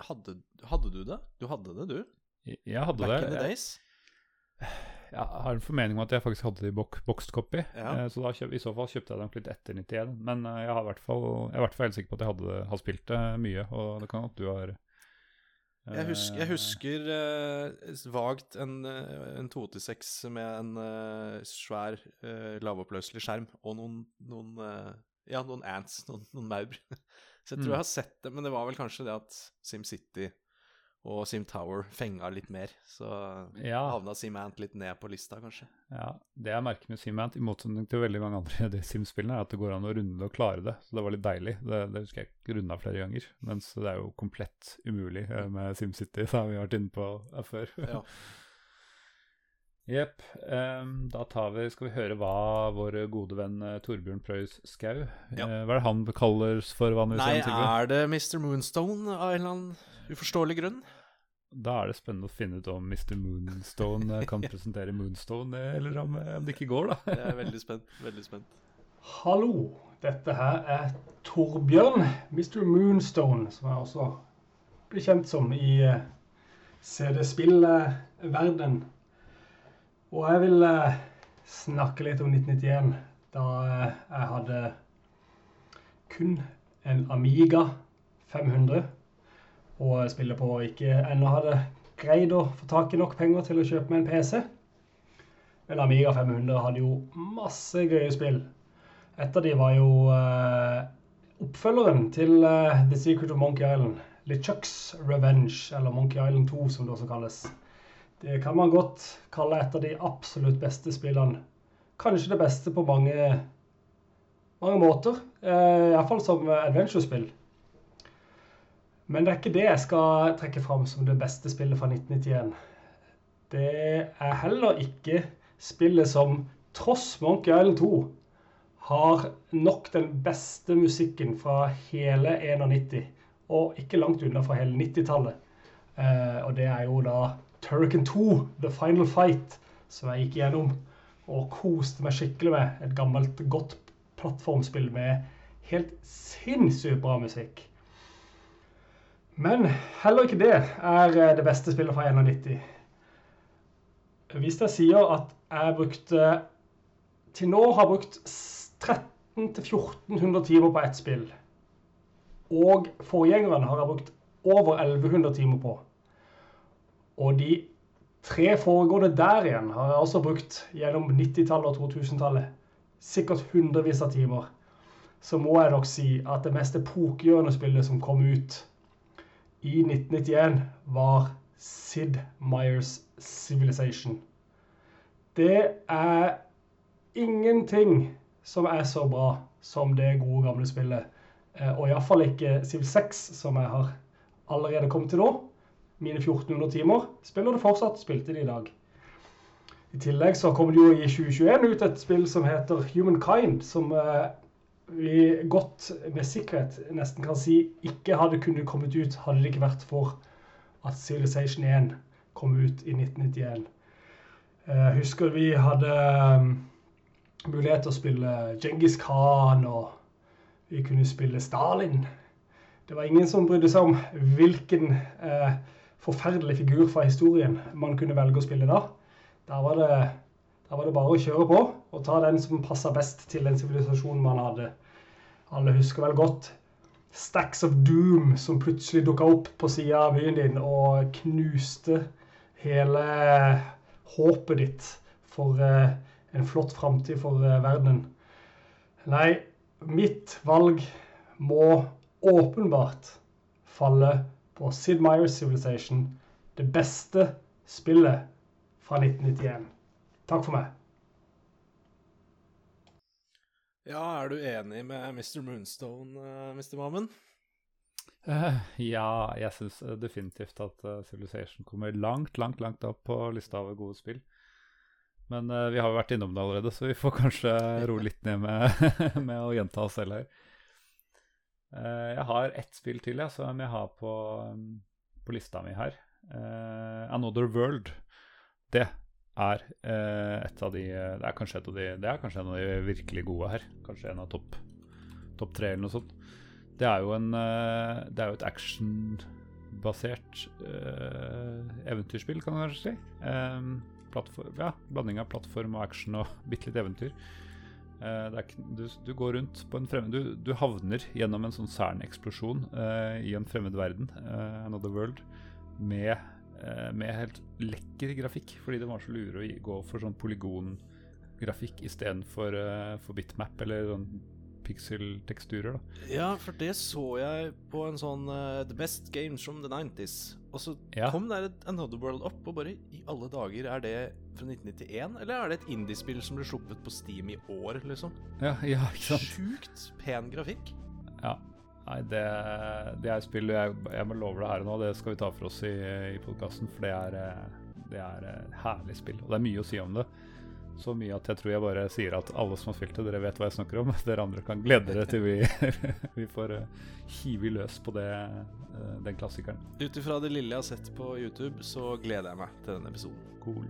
hadde, hadde du det? Du hadde det, du? Jeg, jeg hadde Back det. in the days? jeg har en formening om at jeg faktisk hadde det i bok, boxed copy. Ja. uh, så da kjøp, i så fall kjøpte jeg det nok litt etter 91. Men uh, jeg, har hvert fall, jeg er i hvert fall helt sikker på at jeg hadde, har spilt det mye, og det kan at du har Jeg husker, jeg eh, husker uh, vagt en, eh, en 286 med en uh, svær, uh, lavoppløselig skjerm og noen, noen eh, Ja, noen ants, noen, noen maur. [laughs] Så jeg tror Mm. jeg har sett det, men det var vel kanskje det at SimCity og SimTower fenga litt mer. Så Ja. havna SimAnt litt ned på lista, kanskje. Ja, Det jeg merker med SimAnt, i motsetning til veldig mange andre Sim-spillene, er at det går an å runde det og klare det. Så det var litt deilig. Det, det husker jeg ikke runda flere ganger. Mens det er jo komplett umulig eh, med SimCity, som vi har vært inne på før. Ja. [laughs] Jepp. Um, da tar vi, skal vi høre hva vår gode venn eh, Torbjørn Preus Skau Ja. uh, Hva er det han kalles for vanligvis? Nei, igjen, er det Mr. Moonstone av en eller annen uforståelig grunn? Da er det spennende å finne ut om Mr. Moonstone eh, kan [laughs] presentere Moonstone, eller om, om det ikke går, da. [laughs] Jeg er veldig spent. Veldig spent. Hallo, dette her er Torbjørn, Mr. Moonstone, som jeg også blir kjent som i eh, CD-spillverden. Og jeg vil eh, snakke litt om 1991, da eh, jeg hadde kun en Amiga 500 og spille på og ikke ennå hadde greid å få tak i nok penger til å kjøpe meg en PC. Men Amiga 500 hadde jo masse gøye spill. Et av de var jo eh, oppfølgeren til The Secret of Monkey Island. LeChucks Revenge, eller Monkey Island 2 som det også kalles. Det kan man godt kalle et av de absolutt beste spillene. Kanskje det beste på mange, mange måter. Eh, Iallfall som adventure-spill. Men det er ikke det jeg skal trekke fram som det beste spillet fra 1991. Det er heller ikke spillet som, tross Monkey Island 2, har nok den beste musikken fra hele 91, og ikke langt unna fra hele 90-tallet. Eh, og det er jo da Turrican 2, The Final Fight, som jeg gikk gjennom og koste meg skikkelig med. Et gammelt, godt plattformspill med helt sinnssykt bra musikk. Men heller ikke det er eh, det beste spillet fra 91. Hvis jeg sier at jeg brukte til nå har brukt 1300-1400 timer på ett spill, og forgjengeren har jeg brukt over 1100 timer på, og de tre foregående der igjen har jeg også brukt gjennom 90-tallet og 2000-tallet, sikkert hundrevis av timer, så må jeg nok si at det mest epokegjørende som kom ut i 1991 var Sid Meier's Civilization. Det er ingenting som er så bra som det gode gamle spillet. Eh, Og iallfall ikke Civ 6, som jeg har allerede kommet til nå. Mine 1400 timer. Spiller det fortsatt, spilte det i dag. I tillegg så kommer det jo i 2021 ut et spill som heter Humankind, som eh, vi godt med sikkerhet nesten kan si ikke hadde kunnet kommet ut hadde det ikke vært for at Civilization 1 kom ut i 1991. Jeg husker vi hadde um, mulighet til å spille Genghis Khan, og vi kunne spille Stalin. Det var ingen som brydde seg om hvilken eh, forferdelig figur fra historien man kunne velge å spille da. Der var det, der var det bare å kjøre på og ta den som passa best til den sivilisasjonen man hadde. Alle husker vel godt Stacks of Doom som plutselig dukka opp på sida av byen din og knuste hele håpet ditt for eh, en flott framtid for eh, verdenen. Nei, mitt valg må åpenbart falle på Sid Meier's Civilization, det beste spillet fra 1991. Takk for meg. Ja, er du enig med Mr. Moonstone, uh, Mr. Mammen? Uh, ja, jeg syns definitivt at uh, Civilization kommer langt, langt, langt opp på lista over gode spill. Men uh, vi har jo vært innom det allerede, så vi får kanskje [laughs] roe litt ned med, [laughs] med å gjenta oss selv her. Jeg har ett spill til jeg, som jeg har på, um, på lista mi her. Another World. Det er eh, et av de Det er kanskje et av de Det er kanskje en av de virkelig gode her. Kanskje en av topp top tre eller noe sånt. Det er jo en eh, Det er jo et actionbasert uh, eventyrspill, kan man kanskje si. Plattform, ja, blanding av plattform og action og [laughs] bitte litt eventyr. Uh, er, du, du, går rundt på en fremmed du, du havner gjennom en sånn Cern-eksplosjon uh, i en fremmed verden, uh, another world, med Eh, med helt lekker grafikk, fordi det var så lure å gå for sånn polygongrafikk istedenfor uh, for bitmap eller sånn pixel-teksturer. Ja, for det så jeg på en sånn uh, The Best Games from the 90s. Og så ja. kom der Another World opp, og bare i alle dager, er det fra 1991? Eller er det et indiespill som ble sluppet på Steam i år, liksom? Ja, [laughs] ja, ikke sant? Sjukt pen grafikk. Ja, Nei, det, det er spill jeg, jeg må love det her nå. Det skal vi ta for oss i, i podkasten, for det er, eh, det er eh, herlig spill. Og det er mye å si om det. Så mye at jeg tror jeg bare sier at alle som har spilt det, dere vet hva jeg snakker om. [laughs] Dere andre kan glede dere til vi, [laughs] vi får uh, hive løs på det, uh, den klassikeren. Ut ifra det lille jeg har sett på YouTube, så gleder jeg meg til denne episoden. Cool.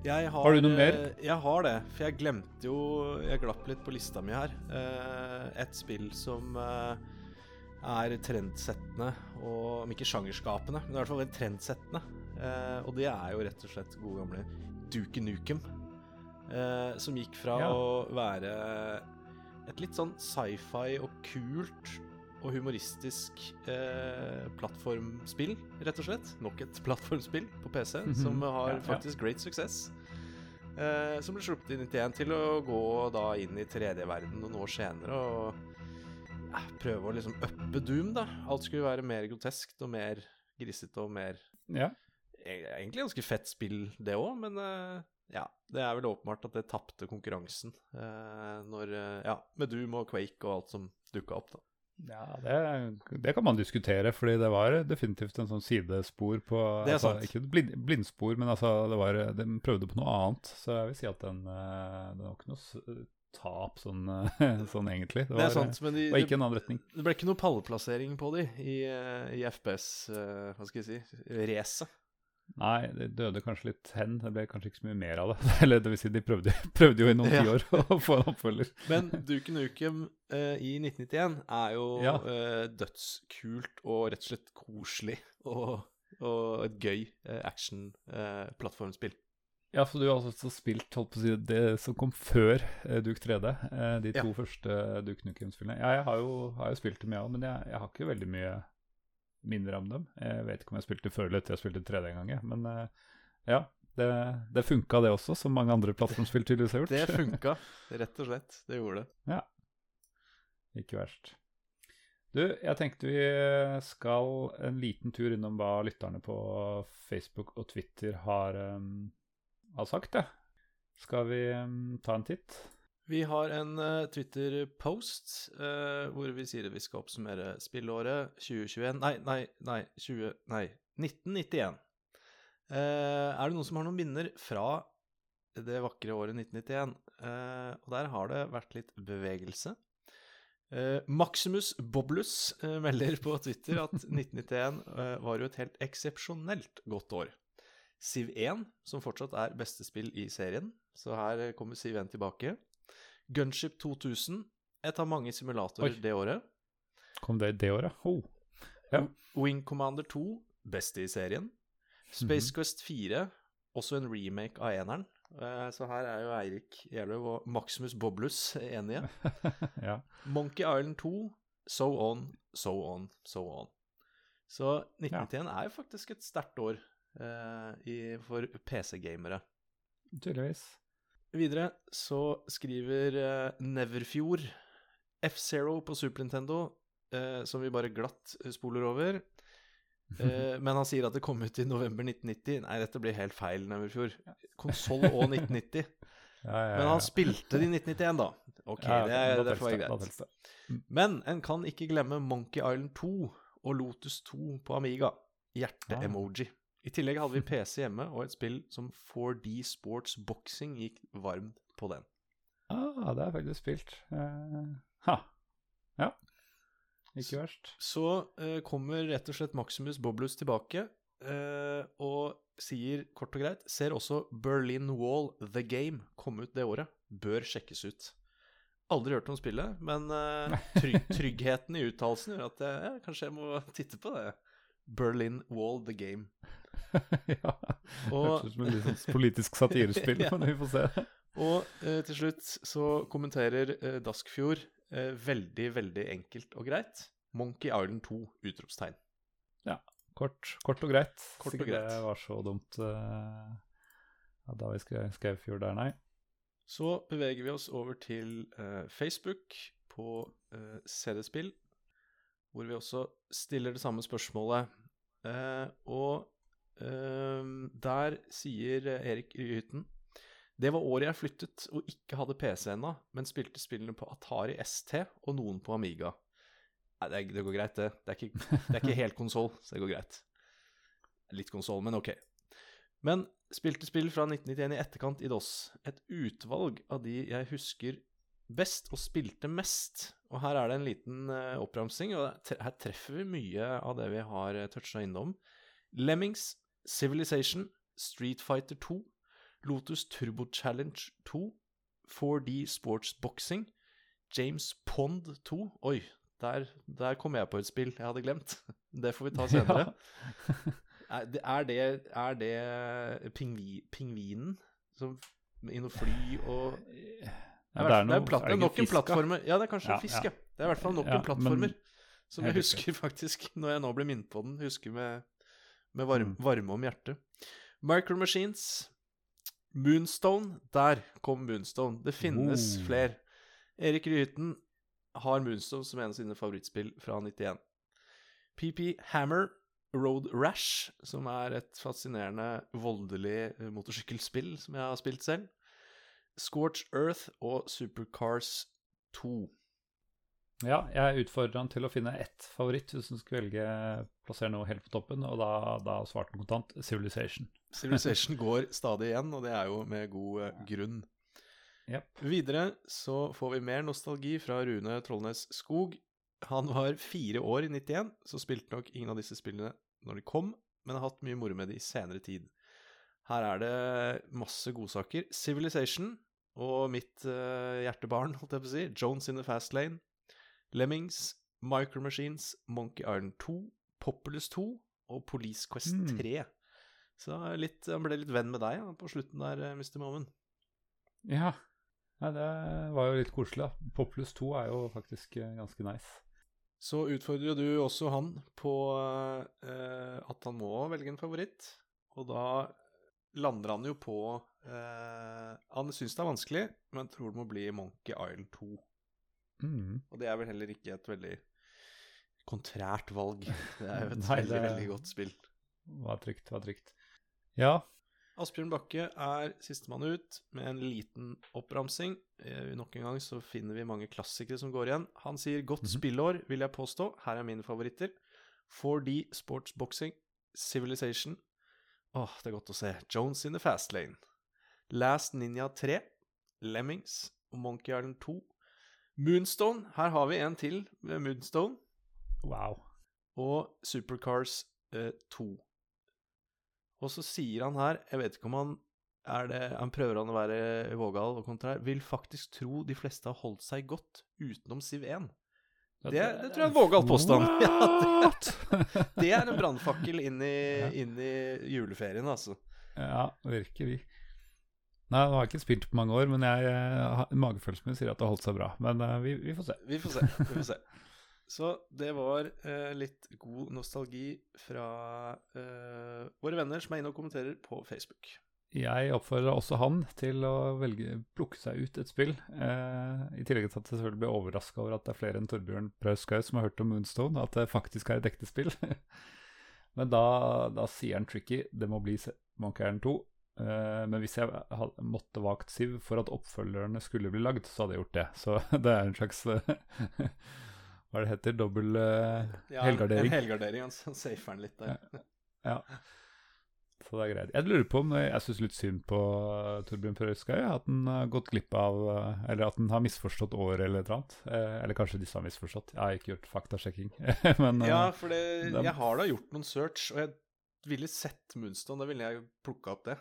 Har, har, du noe mer? Eh, jeg har det. For jeg glemte jo Jeg glapp litt på lista mi her. Eh, et spill som eh, er trendsettende, og om ikke sjangerskapende, men i hvert fall trendsettende. Og det er jo rett og slett gode gamle Duke Nukem. Som gikk fra ja. å være et litt sånn sci-fi og kult og humoristisk eh, plattformspill, rett og slett. Nok et plattformspill på PC mm -hmm. som har ja, faktisk great success. Eh, som ble sluppet i 91 til å gå da inn i 3D-verden noen år senere og ja, prøve å liksom uppe Doom, da. Alt skulle være mer groteskt og mer grisete og mer ja. Egentlig ganske fett spill, det òg, men eh, ja, det er vel åpenbart at det tapte konkurransen eh, når eh, Ja, med Doom og Quake og alt som dukka opp, da. Ja, det, det, kan man diskutere, fordi det var definitivt en sånn sidespor på altså. Ikke blind, blindspor, men altså, det var, de prøvde på noe annet. Så jeg vil si at den, den var ikke noe tap sånn, sånn egentlig. Det, var, det sant, men de, var ikke en annen retning. Det ble ikke noe pallplassering på de i, i FPS, hva skal jeg si, racet. Nei, det døde kanskje litt hen. Det ble kanskje ikke så mye mer av det. [laughs] Eller det vil si, de prøvde, [laughs] prøvde jo i noen tiår ja. å få en oppfølger. Men Duke Nukem uh, i 1991 er jo ja. uh, dødskult og rett og slett koselig. Og, og et gøy uh, action-plattformspill. ja, for du har også spilt holdt på å si, det som kom før Duke 3D. de to ja. første Duke Nukem-spillene. Ja, jeg har jo, har jo spilt dem, jeg òg, men jeg, jeg har ikke veldig mye minner om dem. Jeg vet ikke om jeg spilte før eller etter jeg spilte tredje gang, men uh, ja. Det, det funka, det også, som mange andre plattformspill tydeligvis har gjort. Det [laughs] funka, rett og slett. Det gjorde det. Ja. Ikke verst. Du, jeg tenkte vi skal en liten tur innom hva lytterne på Facebook og Twitter har, um, har sagt, ja. Skal vi um, ta en titt? Vi har en uh, Twitter-post uh, hvor vi sier at vi skal oppsummere spillåret 2021 Nei, nei, nei, 20, nei 1991. Uh, er det noen som har noen minner fra det vakre året 1991. Eh, og der har det vært litt bevegelse. Eh, Maximus Boblus eh, melder på Twitter at [laughs] 1991 eh, var jo et helt eksepsjonelt godt år. Siv 1, som fortsatt er beste spill i serien, så her eh, kommer Siv 1 tilbake. Gunship 2000, et av mange simulatorer Oi. det året. Kom det det året? Oh. Ja. Wing Commander 2, beste i serien. Space Quest 4, også en remake av eneren. Eh, Så her er jo Eirik Gjerløv og Maximus Boblus enige. [laughs] ja. Monkey Island 2, so on, so on, so on. Så 1991 er jo faktisk et sterkt år eh, i, for PC-gamere. Tydeligvis. Videre så skriver uh, Neverfjord F-Zero på Super Nintendo, uh, som vi bare glatt spoler over. Uh, [laughs] men han sier at det kom ut i november 1990. Nei, dette blir helt feil, Neverfjord. Konsoll og 1990. [laughs] Ja, ja, Men han spilte det i 1991, da. Ok, det, er, det får være greit. Men en kan ikke glemme Monkey Island 2 og Lotus 2 på Amiga. Hjerte-emoji. I tillegg hadde vi PC hjemme og et spill som 4D Sports Boxing gikk varmt på den. Ah, det er faktisk spilt. Uh, ha. Ja. Ikke verst. Så eh, kommer rett og slett Maximus Boblus tilbake uh, og sier kort og greit Ser også Berlin Wall The Game komme ut det året. Bør sjekkes ut. Aldri hørt om spillet, men trygg, [laughs] tryggheten i uttalelsen gjør at jeg, ja, kanskje jeg må titte på det. Berlin Wall The Game. [laughs] ja. Og- høres ut som et litt sånn politisk satirespill, Ja. [laughs] [laughs] men vi får se. Og eh, til slutt så kommenterer eh, Daskfjord eh, veldig, veldig enkelt og greit. Monkey Island 2! Utropstegn. Kort, kort og greit. Kort og Sikkert greit. det var så dumt eh, ja, da vi skrev, skrev Fjord der, nei. Så beveger vi oss over til eh, Facebook på eh, CD-spill, hvor vi også stiller det samme spørsmålet. Eh, og eh, der sier eh, Erik Ryhytten Det var året jeg flyttet og ikke hadde PC ennå, men spilte spillene på Atari ST og noen på Amiga. Nei, det, går greit, det. Det er ikke, det er ikke helt konsoll, så det går greit. Litt konsoll, men ok. Men spilte spill fra 1991 i etterkant i DOS. Et utvalg av de jeg husker best og spilte mest. Og her er det en liten eh, oppramsing, og her treffer vi mye av det vi har uh, toucha innom. Lemmings, Civilization, Street Fighter 2, Lotus Turbo Challenge 2, 4D Sports Boxing, James Pond 2 Oi, der, der kom jeg på et spill jeg hadde glemt. [laughs] Det får vi ta [laughs] senere. Er det, er det, er det pingvi, pingvinen som i noe fly og Det Ja, er, nok en plattform. plattformer. Ja, det er kanskje Ja, fisk, ja. ja. Det er i hvert fall nok Ja, en plattformer. men- Som jeg husker [laughs] faktisk, når jeg nå blir minnet på den, husker med, med varme, Mm. varme om hjertet. Micro Machines, Moonstone. Der kom Moonstone. Det finnes Oh. flere. Erik Ryhytten har Moonstone som en av sine favorittspill fra 91. PP Hammer, Road Rash, som er et fascinerende voldelig eh, motorsykkelspill som jeg har spilt selv. Scorch Earth og Supercars 2. Ja, jeg utfordrer han til å finne ett favoritt hvis han skulle velge plassere noe helt på toppen, og da, da svarte han kontant Civilization. Civilization går stadig igjen, og det er jo med god eh, grunn. Yep. Videre så får vi mer nostalgi fra Rune Trollnes Skog. Han var fire år i 91, så spilte nok ingen av disse spillene når de kom, men har hatt mye moro med det i senere tid. Her er det masse godsaker. Civilization og mitt uh, hjertebarn, holdt jeg på å si, Jones in the Fast Lane, Lemmings, Micro Machines, Monkey Island 2, Populous 2 og Police Quest Mm. 3. Så litt, han ble litt venn med deg ja, på slutten der, eh, Mr. Momen. Ja. Nei, det var jo litt koselig, da. Populus 2 er jo faktisk eh, ganske nice. Så utfordrer du også han på eh, at han må velge en favoritt, og da lander han jo på eh, Han syns det er vanskelig, men tror det må bli Monkey Island 2. Mm. Og det er vel heller ikke et veldig kontrært valg. [laughs] Det er jo et Nei, veldig, det- veldig godt spill. Var trygt, var trygt. Ja. Asbjørn Bakke er sistemann ut med en liten oppramsing. Eh, Nok en gang så finner vi mange klassikere som går igjen. Han sier godt Mhm. spillår, vil jeg påstå. Her er mine favoritter. 4D Sports Boxing, Civilization Åh, det er godt å se. Jones in the Fast Lane. Last Ninja 3, Lemmings Monkey Island 2. Moonstone, her har vi en til med Moonstone. Wow. Og Supercars eh, 2. Og så sier han her, jeg vet ikke om han er det, han prøver han å være vågal og kontrær, vil faktisk tro de fleste har holdt seg godt utenom Siv 1. Det, det tror jeg er en vågal påstand. [laughs] Ja, det, det er en brannfakkel inn, i- [laughs] inn i juleferien, altså. Ja, virkelig. Nei, nå har jeg ikke spilt på mange år, men jeg, jeg magefølelsen min sier at det har holdt seg bra. Men uh, vi, vi får se. Vi får se. Vi får se. [laughs] Så det var uh, litt god nostalgi fra uh, våre venner som er inne og kommenterer på Facebook. Jeg oppfordrer også han til å velge, plukke seg ut et spill. Eh, I tillegg til at jeg selvfølgelig blir overraska over at det er flere enn Torbjørn Prauskaug som har hørt om Moonstone, at det faktisk er et ekte spill. [laughs] men da, da sier han tricky, det må bli Monkeren 2. Eh, men hvis jeg måtte valgt Siv for at oppfølgerne skulle bli lagd, så hadde jeg gjort det. [laughs] Så det er en slags eh, [laughs] Hva er det heter? Dobbel eh, Ja, helgardering. En helgardering, han, han safer den litt der. Ja. Så det er greit. Jeg lurer på om jeg syns litt synd på Torbjørn Prøyskøy. At han har gått glipp av Eller at han har misforstått året eller et eller annet. Eller kanskje disse har misforstått. Jeg har ikke gjort faktasjekking. [laughs] Men Ja, for det, jeg har da gjort noen search, og jeg ville sett Moonstone. Da ville jeg plukka opp det.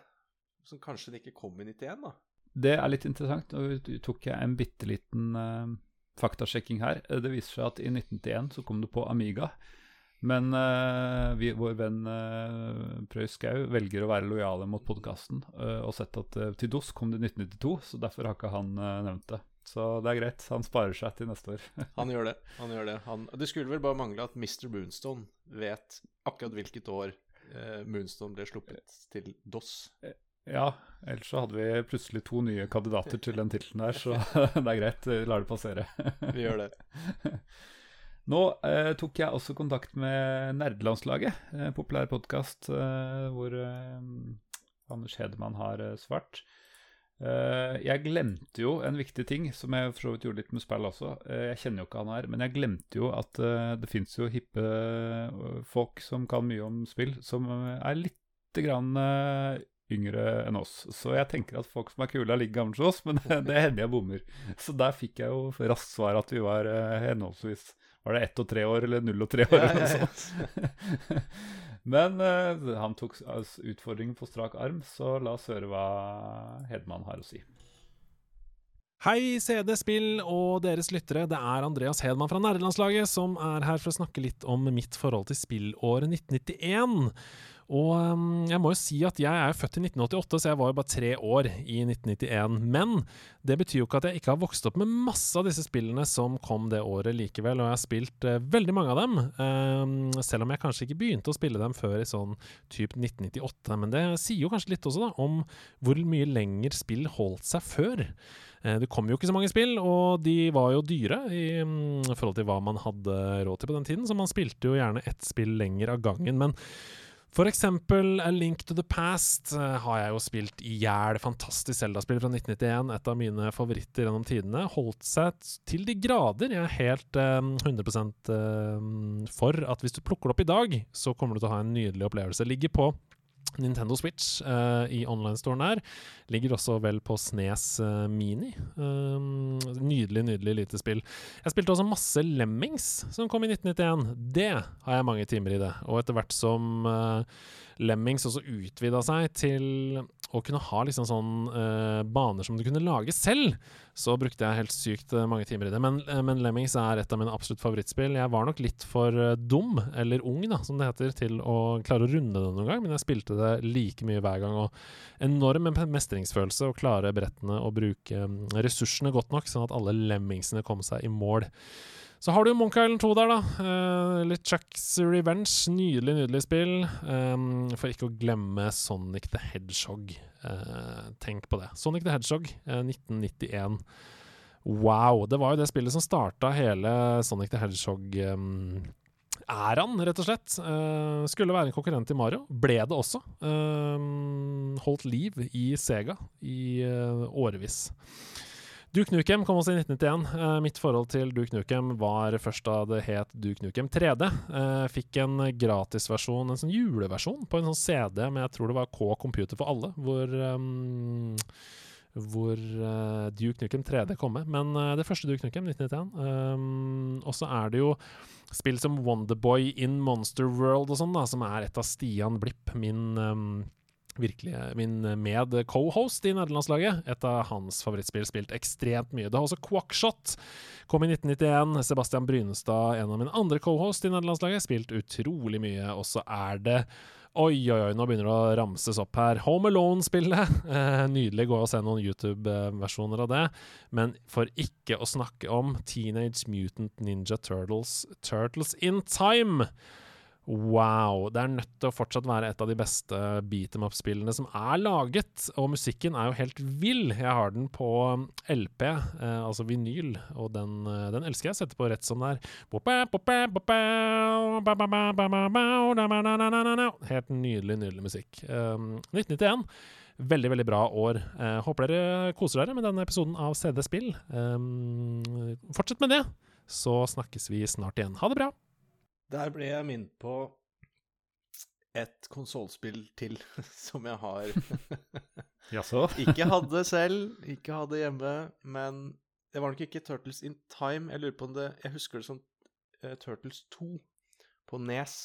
Så kanskje det ikke kom i 91, da. det er litt interessant. Nå tok jeg en bitte liten uh, faktasjekking her. Eh, Det viser seg at i 1991 så kom det på Amiga. Men uh, vi, vår venn uh, Prøy Skau velger å være lojale mot podkasten og sett at uh, til DOS kom det i 1992, så derfor har ikke han nevnt det. Så det er greit. Han sparer seg til neste år. [laughs] Han gjør det. han gjør Det Han, det skulle vel bare mangle at Mr. Moonstone vet akkurat hvilket år Moonstone ble sluppet til DOS. Ja, ellers så hadde vi plutselig to nye kandidater til den tittelen der, så [laughs] det er greit. Vi lar det passere. [laughs] Vi gjør det. Nå eh, tok jeg også kontakt med Nerdelandslaget, eh, populær podkast eh, hvor eh, Anders Hedemann har eh, svart. Eh, jeg glemte jo en viktig ting, som jeg for så vidt gjorde litt med spill også. Eh, jeg kjenner jo ikke han her, men jeg glemte jo at det fins jo hippe folk som kan mye om spill, som er lite grann yngre enn oss. Så jeg tenker at folk som er kule, er like gamle som oss, men [laughs] det hender jeg bommer. Så der fikk jeg jo raskt svar at vi var eh, henholdsvis Var det ett og tre år, eller null og tre år, Ja, eller noe ja. sånt. [laughs] Men uh, han tok altså, utfordringen på strak arm, så la oss høre hva Hedman har å si. Hei, CD Spill og deres lyttere. Det er Andreas Hedman fra Nerdelandslaget som er her for å snakke litt om mitt forhold til spillåret 1991. Og um, jeg må jo si at jeg er født i 1988, så jeg var jo bare tre år i 1991. Men det betyr jo ikke at jeg ikke har vokst opp med masse av disse spillene som kom det året likevel, og jeg har spilt eh, veldig mange av dem. Um, selv om jeg kanskje ikke begynte å spille dem før i sånn typ 1998. Men det sier jo kanskje litt også da om hvor mye lenger spill holdt seg før. Eh, Det kom jo ikke så mange spill, og de var jo dyre i mm, forhold til hva man hadde råd til på den tiden, så man spilte jo gjerne ett spill lenger av gangen. Men for eksempel A Link to the Past eh, har jeg jo spilt i hjel. Fantastisk Zelda-spill fra 1991. Et av mine favoritter gjennom tidene. Holdt seg til de grader. Jeg er helt um, 100 um, for at hvis du plukker det opp i dag, så kommer du til å ha en nydelig opplevelse. Ligger på Nintendo Switch uh, i online-storen der. Ligger også vel på Snes uh, Mini. Um, nydelig, nydelig lite spill. Jeg spilte også masse Lemmings, som kom i 1991. Det har jeg mange timer i det. Og etter hvert som uh, Lemmings også utvida seg til å kunne ha liksom sånn uh, baner som du kunne lage selv, så brukte jeg helt sykt eh, mange timer i det. Men, uh, men Lemmings er et av mine absolutt favorittspill. Jeg var nok litt for dum, eller ung, da, som det heter, til å klare å runde det noen gang, men jeg spilte det like mye hver gang. Og enorm mestringsfølelse å klare brettene og bruke mm, ressursene godt nok, sånn at alle lemmingsene kom seg i mål. Så har du Monk Island 2 der, da. Uh, litt Chucks Revenge. Nydelig, nydelig spill. Um, for ikke å glemme Sonic the Hedgehog. Uh, tenk på det. Sonic the Hedgehog, uh, 1991. Wow. Det var jo det spillet som starta hele Sonic the Hedgehog um, rett og slett. Eh, skulle være en konkurrent til Mario. Ble det også. Eh, holdt liv i Sega i eh, årevis. Duke Nukem kom også i 1991. Eh, mitt forhold til Duke Nukem var først da det het Duke Nukem 3D. Eh, fikk en gratisversjon, en sånn juleversjon, på en sånn CD med jeg tror det var K Computer for alle, hvor um, hvor uh, Duke Nukem 3D kom med. Men uh, det første Duke Nukem, 1991. Um, og så er det jo spill som Wonderboy in Monster World og sånn, da, som er et av Stian Blipp, min um, virkelig min med-co-host i nederlandslaget. Et av hans favorittspill, spilt ekstremt mye. Det har også Quackshot, kom i 1991. Sebastian Brynestad, en av mine andre co-host i nederlandslaget, spilt utrolig mye. Og så er det Oi, oi, oi, nå begynner det å ramses opp her. Home Alone-spillet. [laughs] Eh, nydelig. Gå og se noen YouTube-versjoner av det. Men for ikke å snakke om Teenage Mutant Ninja Turtles, Turtles in Time. Wow. Det er nødt til å fortsatt være et av de beste beat em up-spillene som er laget. Og musikken er jo helt vill. Jeg har den på LP, eh, altså vinyl, og den, eh, den, elsker jeg. Setter på rett som det er. Helt nydelig, nydelig musikk. Um, 1991. Veldig, veldig bra år. Eh, håper dere koser dere med denne episoden av CD Spill. Um, fortsett med det, så snakkes vi snart igjen. Ha det bra! Der ble jeg minnet på et konsollspill til [laughs] som jeg har [laughs] Jaså? [laughs] ikke hadde selv, ikke hadde hjemme, men det var nok ikke Turtles in Time. Jeg lurer på om det Jeg husker det som uh, Turtles 2 på Nes.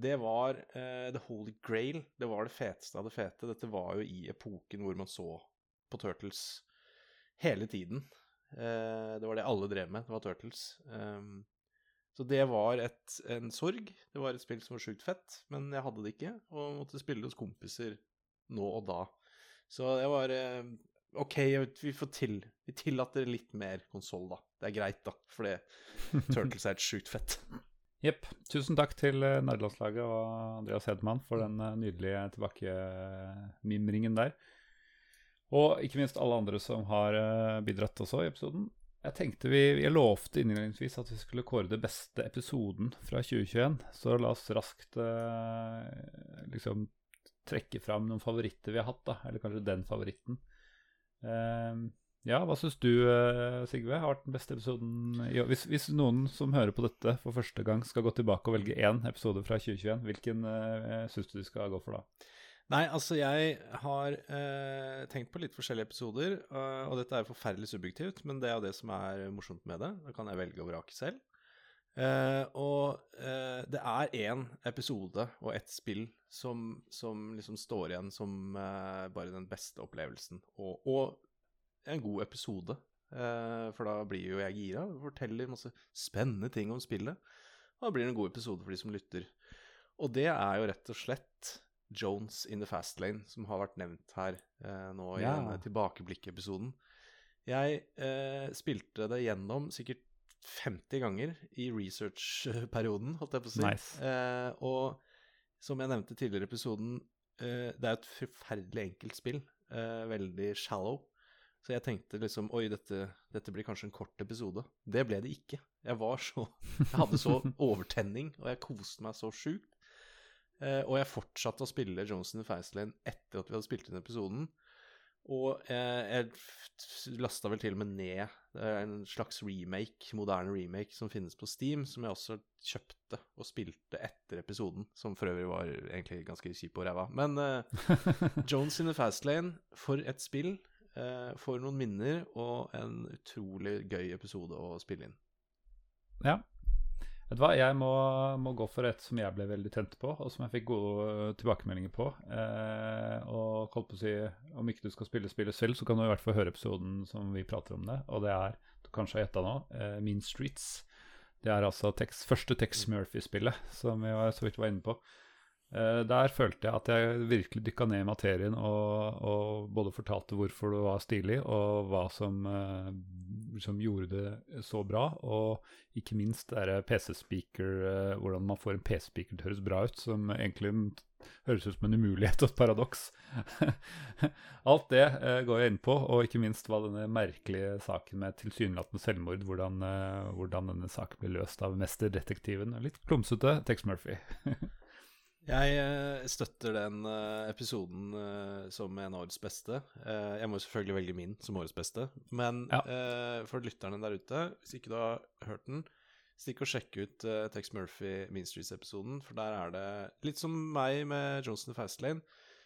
Det var uh, The Holy Grail. Det var det feteste av det fete. Dette var jo i epoken hvor man så på Turtles hele tiden. Uh, det var det alle drev med. Det var Turtles. Um, så det var et, en sorg. Det var et spill som var sjukt fett, men jeg hadde det ikke, og måtte spille hos kompiser nå og da. Så det var eh, OK, vi får til Vi tillater litt mer konsoll, da. Det er greit, da, for det [laughs] Turtles er et sjukt fett. Jepp. Tusen takk til eh, nerdelandslaget og Andreas Hedman for den eh, nydelige tilbakemimringen der. Og ikke minst alle andre som har bidratt også i episoden. Jeg tenkte vi, Jeg lovte innledningsvis at vi skulle kåre det beste episoden fra 2021. Så la oss raskt eh, liksom trekke fram noen favoritter vi har hatt, da. Eller kanskje den favoritten. Eh, ja, hva syns du, uh, Sigve, har vært den beste episoden? Ja, hvis, hvis, noen som hører på dette for første gang, skal gå tilbake og velge én episode fra 2021, hvilken eh, syns du de skal gå for da? Nei, altså jeg har eh, tenkt på litt forskjellige episoder, og, og dette er forferdelig subjektivt, men det er jo det som er morsomt med det. Da kan jeg velge å vrake selv. Eh, og eh, det er én episode og ett spill som, som, liksom står igjen som bare den beste opplevelsen, og, og en god episode. for da blir jo jeg gira, forteller masse spennende ting om spillet. Og da blir det en god episode for de som lytter. Og det er jo rett og slett Jones in the Fast Lane, som har vært nevnt her eh, nå i ja. denne tilbakeblikkepisoden. Jeg eh, spilte det gjennom sikkert 50 ganger i research-perioden, holdt jeg på å si. Nice. Eh, og som jeg nevnte tidligere i episoden, eh, det er et forferdelig enkelt spill. Eh, veldig shallow. Så jeg tenkte liksom Oi, dette, dette, blir kanskje en kort episode. Det ble det ikke. Jeg var så Jeg hadde så [laughs] overtenning, og jeg koste meg så sjukt. Uh, og jeg fortsatte å spille the Faceland etter at vi hadde spilt inn episoden. Og uh, jeg lasta vel til og med ned en slags remake, moderne remake, som finnes på Steam, som jeg også kjøpte og spilte etter episoden. Som for øvrig var egentlig ganske kjip og ræva. Men [laughs] uh, Jones in the Fast Lane, for et spill. for noen minner og en utrolig gøy episode å spille inn. Ja, Vet du hva, jeg må, må, gå for et som jeg ble veldig tent på, og som jeg fikk gode tilbakemeldinger på. Eh, og holdt på å si, om ikke du skal spille spillet selv, så kan du i hvert fall høre episoden som vi prater om det. Og det er, du kanskje har gjetta nå, eh, Mean Streets. Det er altså text, første Tex Murphy-spillet, som vi så vidt var inne på. Eh, der følte jeg at jeg virkelig dykka ned i materien og, og, både fortalte hvorfor det var stilig, og hva som, eh, som gjorde det så bra. Og ikke minst er det PC-speaker, eh, hvordan man får en PC-speaker til å høres bra ut, som egentlig høres ut som en umulighet og et paradoks. [laughs] Alt det går jeg inn på, og ikke minst hva denne merkelige saken med tilsynelatende selvmord, hvordan, hvordan, denne saken ble løst av mesterdetektiven. Litt klumsete Tex Murphy. [laughs] Jeg eh, støtter den eh, episoden eh, som en årets beste. Jeg må selvfølgelig velge min som årets beste. Men Ja. for lytterne der ute, hvis ikke du har hørt den, stikk og sjekk ut Tex Murphy Mean Streets-episoden, for der er det litt som meg med Johnson Fastlane.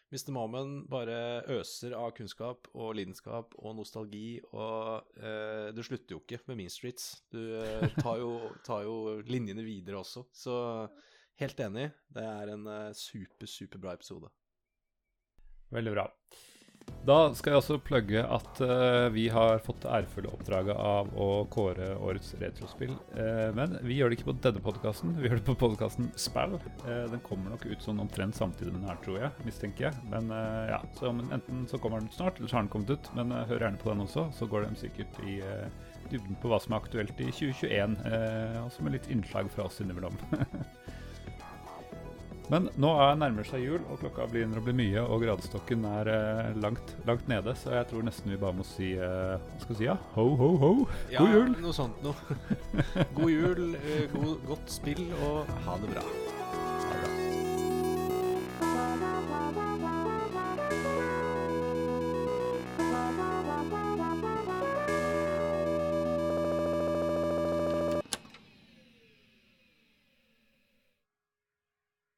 Mr. Momon bare øser av kunnskap og lidenskap og nostalgi, og eh, du slutter jo ikke med Mean Streets. Du tar, jo, tar jo linjene videre også. Så helt enig, det er en eh, super, superbra episode. Veldig bra. Da skal jeg også plugge at uh, vi har fått det ærefulle oppdraget av å kåre årets retrospill. Uh, men vi gjør det ikke på denne podkasten, vi gjør det på podkasten Spell. Uh, den kommer nok ut sånn omtrent samtidig den her, tror jeg. Mistenker jeg. Men ja, så enten så kommer den snart, eller så har den kommet ut. Men hør gjerne på den også, så går de sikkert i dybden på hva som er aktuelt i 2021. Eh, også med litt innslag fra oss innimellom. [laughs] Men nå er nærmer seg jul, og klokka begynner å bli mye, og gradestokken er eh, langt, langt nede, så jeg tror nesten vi bare må si eh, Hva skal vi si, ja? Ho, ho, ho! God jul! noe sånt noe. God jul, eh, god, godt spill, og ha det bra.